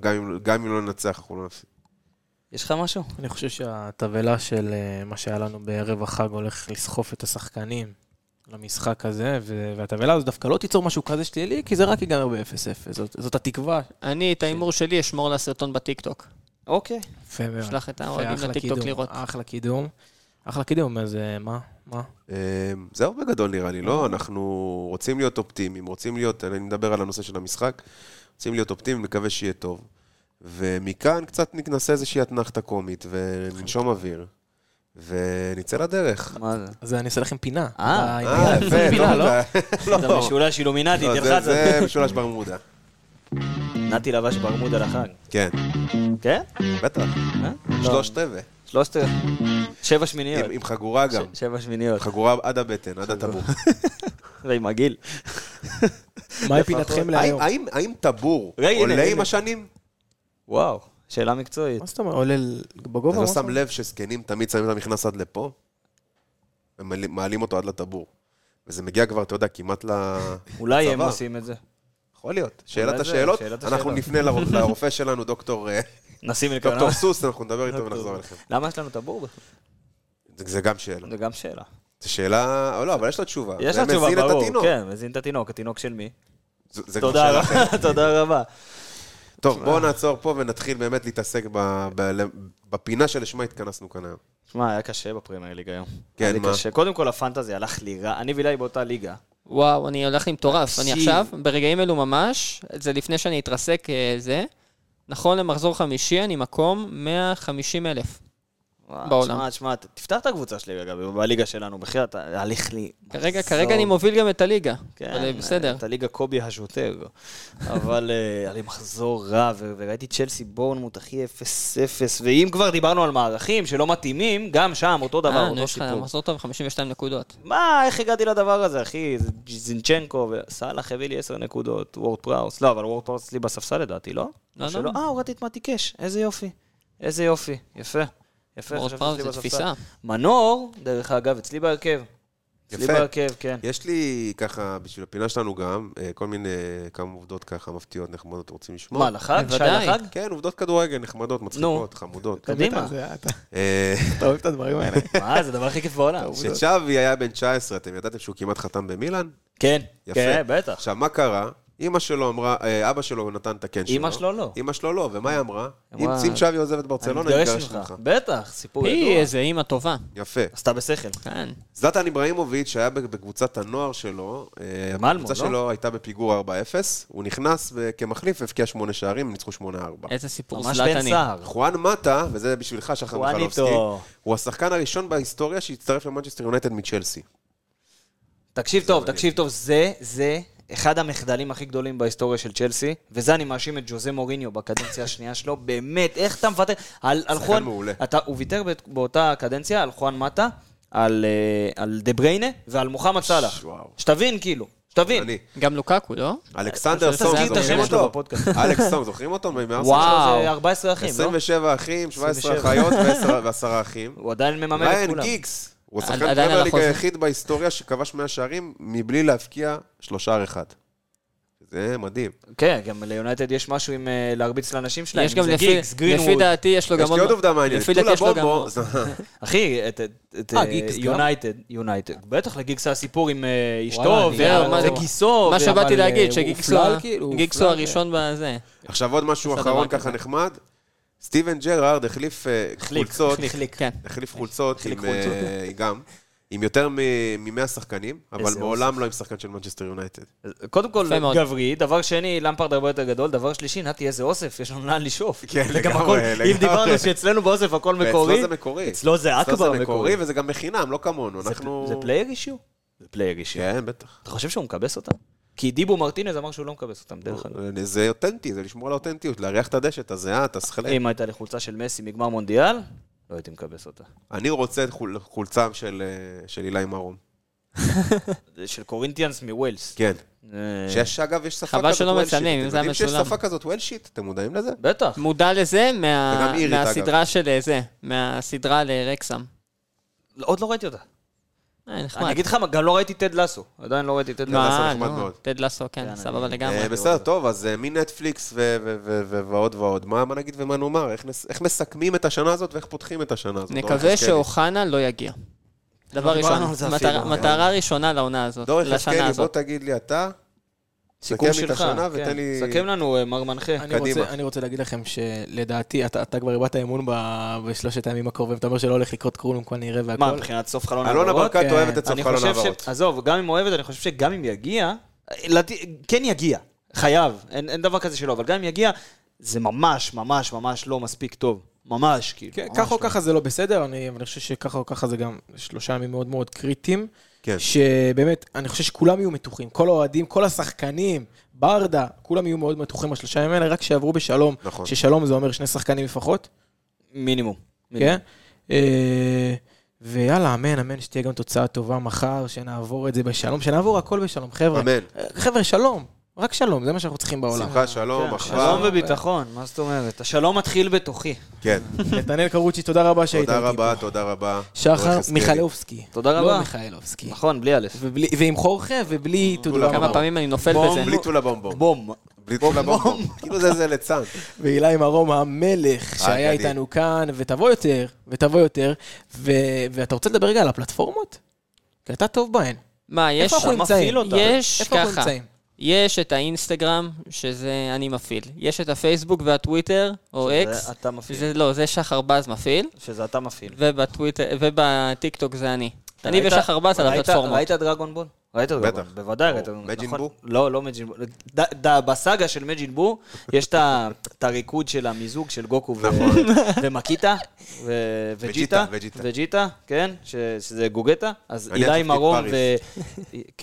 גם אם, גם אם לא ננצח, אנחנו לא נפסיד. יש לך משהו? אני חושב שהתבהלה של אה, מה שהיה לנו בערב החג הולך לסחוף את השחקנים למשחק הזה, ו- והתבהלה הזו דווקא לא תיצור משהו כזה שלילי, כי זה רק ייגמר ב-0-0. זאת, זאת התקווה. אני את ההימור שלי אשמור לסרטון בטיקטוק. אוקיי. יפה מאוד. שלח את האוהדים לטיקטוק לראות. אחלה קידום. אחלה קידום, אז מה? מה? אה, זהו בגדול נראה לי, לא? אנחנו רוצים להיות אופטימיים, רוצים להיות, אני מדבר על הנושא של המשחק, רוצים להיות אופטימיים, נקווה שיהיה טוב. ומכאן קצת נעשה איזושהי אתנחתה קומית, וננשום אוויר, ונצא לדרך. מה זה? אז אני אעשה לכם פינה. אה, אה, יפה, פינה, לא? לא? אתה משולש אילומינטי, לא, זה- תלחץ. זה משולש ברמודה. נתי לבש ברמודה לחג. כן, כן? בטח, אה? שלושת רבעי. שלושת... שבע שמיניות. עם- עם חגורה גם. ש- שבע שמיניות. חגורה עד הבטן, עד הטבור. ועם הגיל. מהי פינתכם להיום? האם- האם- האם טבור עולה עם. השנים? וואו, שאלה מקצועית. מה זאת אומרת? עולה בגובה? אתה לא שם? לב שזקנים תמיד שמים את המכנס עד לפה? הם מעלים- אותו עד לטבור. וזה מגיע כבר, אתה יודע, כמעט ל... אולי הם. עושים את זה. יכול להיות. שאלת השאלות, אנחנו. נפנה לרופ- לרופא שלנו, דוקטור אה, נשים אלקנה. דוקטור סוס, אנחנו נדבר איתו ונחזור אליכם. למה יש לנו את הבור בכלל? זה- גם שאלה. זה גם שאלה. זו שאלה, או לא, אבל יש לה תשובה. יש לה תשובה, ברור. כן, מזין את התינוק. התינוק של מי? זה- זה כבר תודה שאלה רבה. אחרת. תודה רבה. טוב, בואו נעצור פה ונתחיל באמת להתעסק ב- ב- בפינה שלשמה התכנסנו כאן היום. שמע, היה קשה בפרמייר ליג היום. כן, מה? קשה. קודם כל, הפנטזי הלך לי רע. אני ואילי באותה ליגה. וואו, אני הולך לי מטורף. אני. עכשיו, ברגעים אלו ממש, זה לפני שאני אתרסק אה, זה, נכון למחזור חמישי, אני מקום 150 אלף. בעולם. תשמע, ת- תפתח את הקבוצה שלי רגע, בליגה שלנו, בחייאת, הליך לי... כרגע, מחזור. כרגע אני מוביל גם את הליגה. כן, אבל בסדר. את הליגה קובי השוטר. אבל אה, היה לי מחזור רע, וראיתי צ'לסי בורנמוט, אחי, 0-0, ואם כבר דיברנו על מערכים שלא מתאימים, גם שם אותו דבר, אה, אותו יש לך סיפור. מחזור טוב, 52 נקודות. מה, איך הגעתי לדבר הזה, אחי? זינצ'נקו וסאלח הביא לי 10 נקודות, וורד פראוס. לא, אבל וורד פראוס אצלי בספסל לדעתי, לא? לא? לא. אה, הורדתי את מתי קאש, איזה יופי. איזה יופי, יפה. יפה, פראוס אצלי זה. תפיסה. מנור, דרך אגב, אצלי בהרכב. אצלי. בהרכב, כן. יש לי ככה, בשביל הפינה שלנו גם, אה, כל מיני, כמה עובדות ככה מפתיעות, נחמדות, רוצים לשמוע? מה, לחג? שי בוודאי. לחג? כן, עובדות כדורגל נחמדות, מצחיקות, חמודות. קדימה. אתה- אה, אתה אוהב את הדברים האלה. מה, זה הדבר הכי כיף בעולם. כשצ'אבי היה בן 19, אתם ידעתם שהוא כמעט חתם במילאן? כן, יפה. כן, בטח. עכשיו, מה קרה? אימא שלו אמרה, אה, אבא שלו נתן את הכן שלו. אמא שלו לא. אמא שלו לא, ומה היא אמרה? אם צ'אבי עוזב את אני ברצלונה, מתגרש נתגרש ממך. בטח, סיפור היא ידוע. איזה אימא טובה. יפה. עשתה בשכל. כן. זלטן איברהימוביץ', שהיה בקבוצת הנוער שלו, אה, הקבוצה לא? שלו הייתה בפיגור 4-0, הוא נכנס כמחליף, הבקיע 8 שערים, ניצחו 8-4. איזה סיפור זלטני. חואן מטה, וזה בשבילך, שחר מיכלובסקי. הוא השחקן הראשון בהיסטוריה שהצטרף למנצ'סטר יונייטד מצ'לסי. תקשיב טוב, תקשיב טוב, זה, זה אחד המחדלים הכי גדולים בהיסטוריה של צ'לסי, וזה אני מאשים את ג'וזה מוריניו בקדנציה השנייה שלו, באמת, איך אתה מוותר? על, על שחקן חואן, מעולה. אתה, הוא ויתר באותה קדנציה על חואן מטה, על, אה, על דה בריינה ועל מוחמד סאלח. שתבין, כאילו, שתבין. גם לוקקו, לא? אלכסנדר סונג, זוכרים אותו? אלכס סונג, זוכרים אותו? וואו. זה 14 אחים, לא? 27 אחים, 17 27. אחיות ועשר- ועשרה אחים. הוא עדיין מממן את ריין כולם. גיגס, הוא השחקן פרמייר ליג. היחיד בהיסטוריה שכבש 100 שערים מבלי להבקיע שלושה אחד. זה מדהים. כן, גם ליונייטד יש משהו עם אה, להרביץ לאנשים שלהם. יש גם לפי, גיגס, לפי. דעתי יש לו גם יש לי עוד עובדה מעניינת. לפי דעתי יש לו גם... בומבו, אחי, את- אה, אה? יונייטד, יונייטד. בטח לגיגס היה סיפור עם אשתו, וגיסו. מה שבאתי להגיד, שגיגסו כאילו. הראשון בזה. עכשיו עוד משהו אחרון ככה כזה. נחמד. סטיבן ג'רארד החליף אה, חולצות. כן. החליף חולצות עם, אה, גם, עם יותר מ-100 שחקנים, אבל מעולם לא עם שחקן של מנצ'סטר יונייטד. קודם כל. גברי, דבר שני, למפרד הרבה יותר גדול, דבר שלישי, נתי, איזה אוסף, יש לנו לאן לשאוף. כן, זה גם לגמרי. אם דיברנו שאצלנו באוסף הכל מקורי, ואצלו זה מקורי. אצלו זה אצלו אכבר מקורי. וזה גם בחינם, לא כמונו. אנחנו... זה player issue? זה player issue. כן, בטח. אתה חושב שהוא מקבס אותם? כי דיבו מרטינז אמר שהוא לא מקבס אותם, דרך אגב. זה אותנטי, זה לשמור על האותנטיות, להריח את הדשא, את הזיעה, את הסכלה. אם הייתה לי חולצה של מסי מגמר מונדיאל, לא הייתי מקבס אותה. אני רוצה את חול- חולצה של אה, של אילי מרום. של קורינטיאנס מווילס. כן. אה, שיש, אגב, יש שפה חבל כזאת שלא וולשית. מצלמים, אם אתם זה היה יודעים שיש מצולם. שפה כזאת וולשית? אתם מודעים לזה? בטח. מודע לזה מהסדרה של אה, זה, מהסדרה לרקסם. עוד לא ראיתי אותה. אה. אני אגיד לך, גם לא ראיתי טד לסו. עדיין לא ראיתי טד לסו. נחמד לא, מאוד. טד לסו, כן, כן, סבבה לגמרי. אה, בסדר, טוב, אז אה, מנטפליקס ו- ו- ו- ו- ועוד ועוד. מה נגיד ומה נאמר? איך מסכמים את השנה הזאת ואיך פותחים את השנה הזאת? נקווה. שאוחנה לא יגיע. דבר ראשון, זה מטרה- ראשונה לעונה הזאת, דור לשנה יחזקאלי, בוא הזאת. תגיד לי אתה, סיכום סכם לי את שלך. השנה כן. ותן לי- סכם לנו, אה, מר מנחה. אני קדימה. רוצה, אני רוצה להגיד לכם שלדעתי, אתה, אתה כבר איבדת אמון ב- בשלושת הימים הקרובים, אתה אומר שלא הולך לקרות כלום כנראה והכל. מה, מבחינת סוף חלון אלונה העברות? ברקת כן. אוהבת את סוף אני חלון חושב העברות. ש... עזוב, גם אם אוהבת, אני חושב שגם אם יגיע, לת- כן יגיע. חייב. אין אין דבר כזה שלא, אבל גם אם יגיע, זה ממש, ממש, ממש לא מספיק טוב. ממש, כאילו. כן, ככה או לא. ככה זה לא בסדר, אני, אני חושב שככה או ככה זה גם שלושה ימים מאוד מאוד קריטיים. כן. שבאמת, אני חושב שכולם יהיו מתוחים, כל האוהדים, כל השחקנים, ברדה, כולם יהיו מאוד מתוחים בשלושה ימים האלה, רק שיעברו בשלום. נכון. ששלום זה אומר שני שחקנים לפחות, מינימום. כן? אה, ויאללה, אמן, אמן, שתהיה גם תוצאה טובה מחר, שנעבור את זה בשלום, שנעבור הכל בשלום, חבר'ה. אמן. חבר'ה, שלום. רק שלום, זה מה שאנחנו צריכים בעולם. שמחה, שלום, כן, אחווה. שלום וביטחון, מה זאת אומרת? השלום מתחיל בתוכי. כן. נתנאל קרוצ'י, תודה רבה שהיית תודה איתי רבה, פה. תודה רבה. שחר אורך הסקלי. מיכלובסקי. תודה לא רבה. מיכאלובסקי. נכון, בלי א'. ובלי- ועם חורכה ובלי טולה תודה כמה רבה. פעמים אני נופל. בזה. בלי טולה בומבום. בום. בלי טולה בומבום. כאילו זה זה ליצן. ואילי מרום המלך שהיה. איתנו כאן, ותבוא יותר, ותבוא יותר. ו- ואתה רוצה לדבר רגע על הפלטפורמות? כי אתה טוב בהן. מה, יש... איפה אנחנו אתה נמצאים? מפעיל אותה. יש איפה אנחנו ככה. יש את האינסטגרם, שזה אני מפעיל. יש את הפייסבוק והטוויטר, או שזה אקס. אתה מפעיל. זה לא, זה שחר בז מפעיל, שזה אתה מפעיל. ובטוויטר, ובטיקטוק זה אני. אני ושחר בז על הפלטפורמות. ראית דרגון בול? ראית דרגון בטח. בוודאי ראית. או, נכון. מג'ין בו? לא, לא מג'ין בו. בסאגה של מג'ין בו, יש את הריקוד של המיזוג של גוקו ו- ומקיטה, ו- וג'יטה, וג'יטה. כן, שזה גוגטה, אז אילי מרום. ו...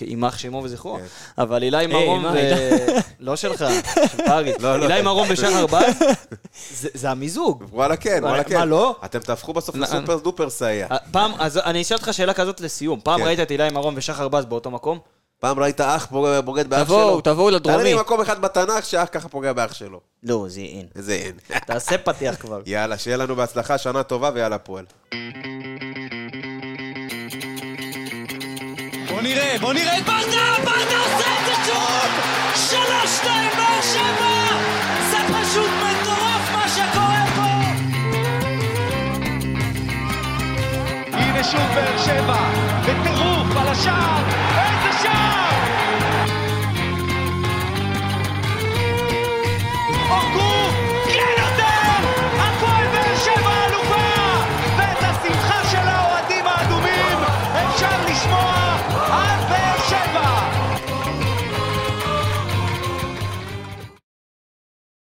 יימח שמו וזכרו, כן. אבל אילי מרום מה, ו... לא שלך, של פריס. לא, לא. אילי מרום ושחר בז, זה- המיזוג. וואלה כן, וואלה מה, כן. לא? אתם תהפכו בסוף מה- לסופר דופר סאיה. פעם, אז אני אשאל אותך שאלה כזאת לסיום. פעם כן. ראית את אילי מרום ושחר בז באותו מקום? מקום. פעם ראית אח בוגד באח תבוא, שלו? תבואו, תבואו לדרומי. תראה לי מקום אחד בתנ"ך שאח ככה פוגע באח שלו. לא, זה אין. זה אין. תעשה פתיח כבר. יאללה, שיהיה לנו בהצלחה, שנה טובה ויאללה פועל. בוא נראה, בוא נראה את ברדה, ברדה עושה את זה שוב! שלוש, שתיים, באר שבע! זה פשוט מטורף מה שקורה פה! הנה שוב באר שבע, בטירוף על השער!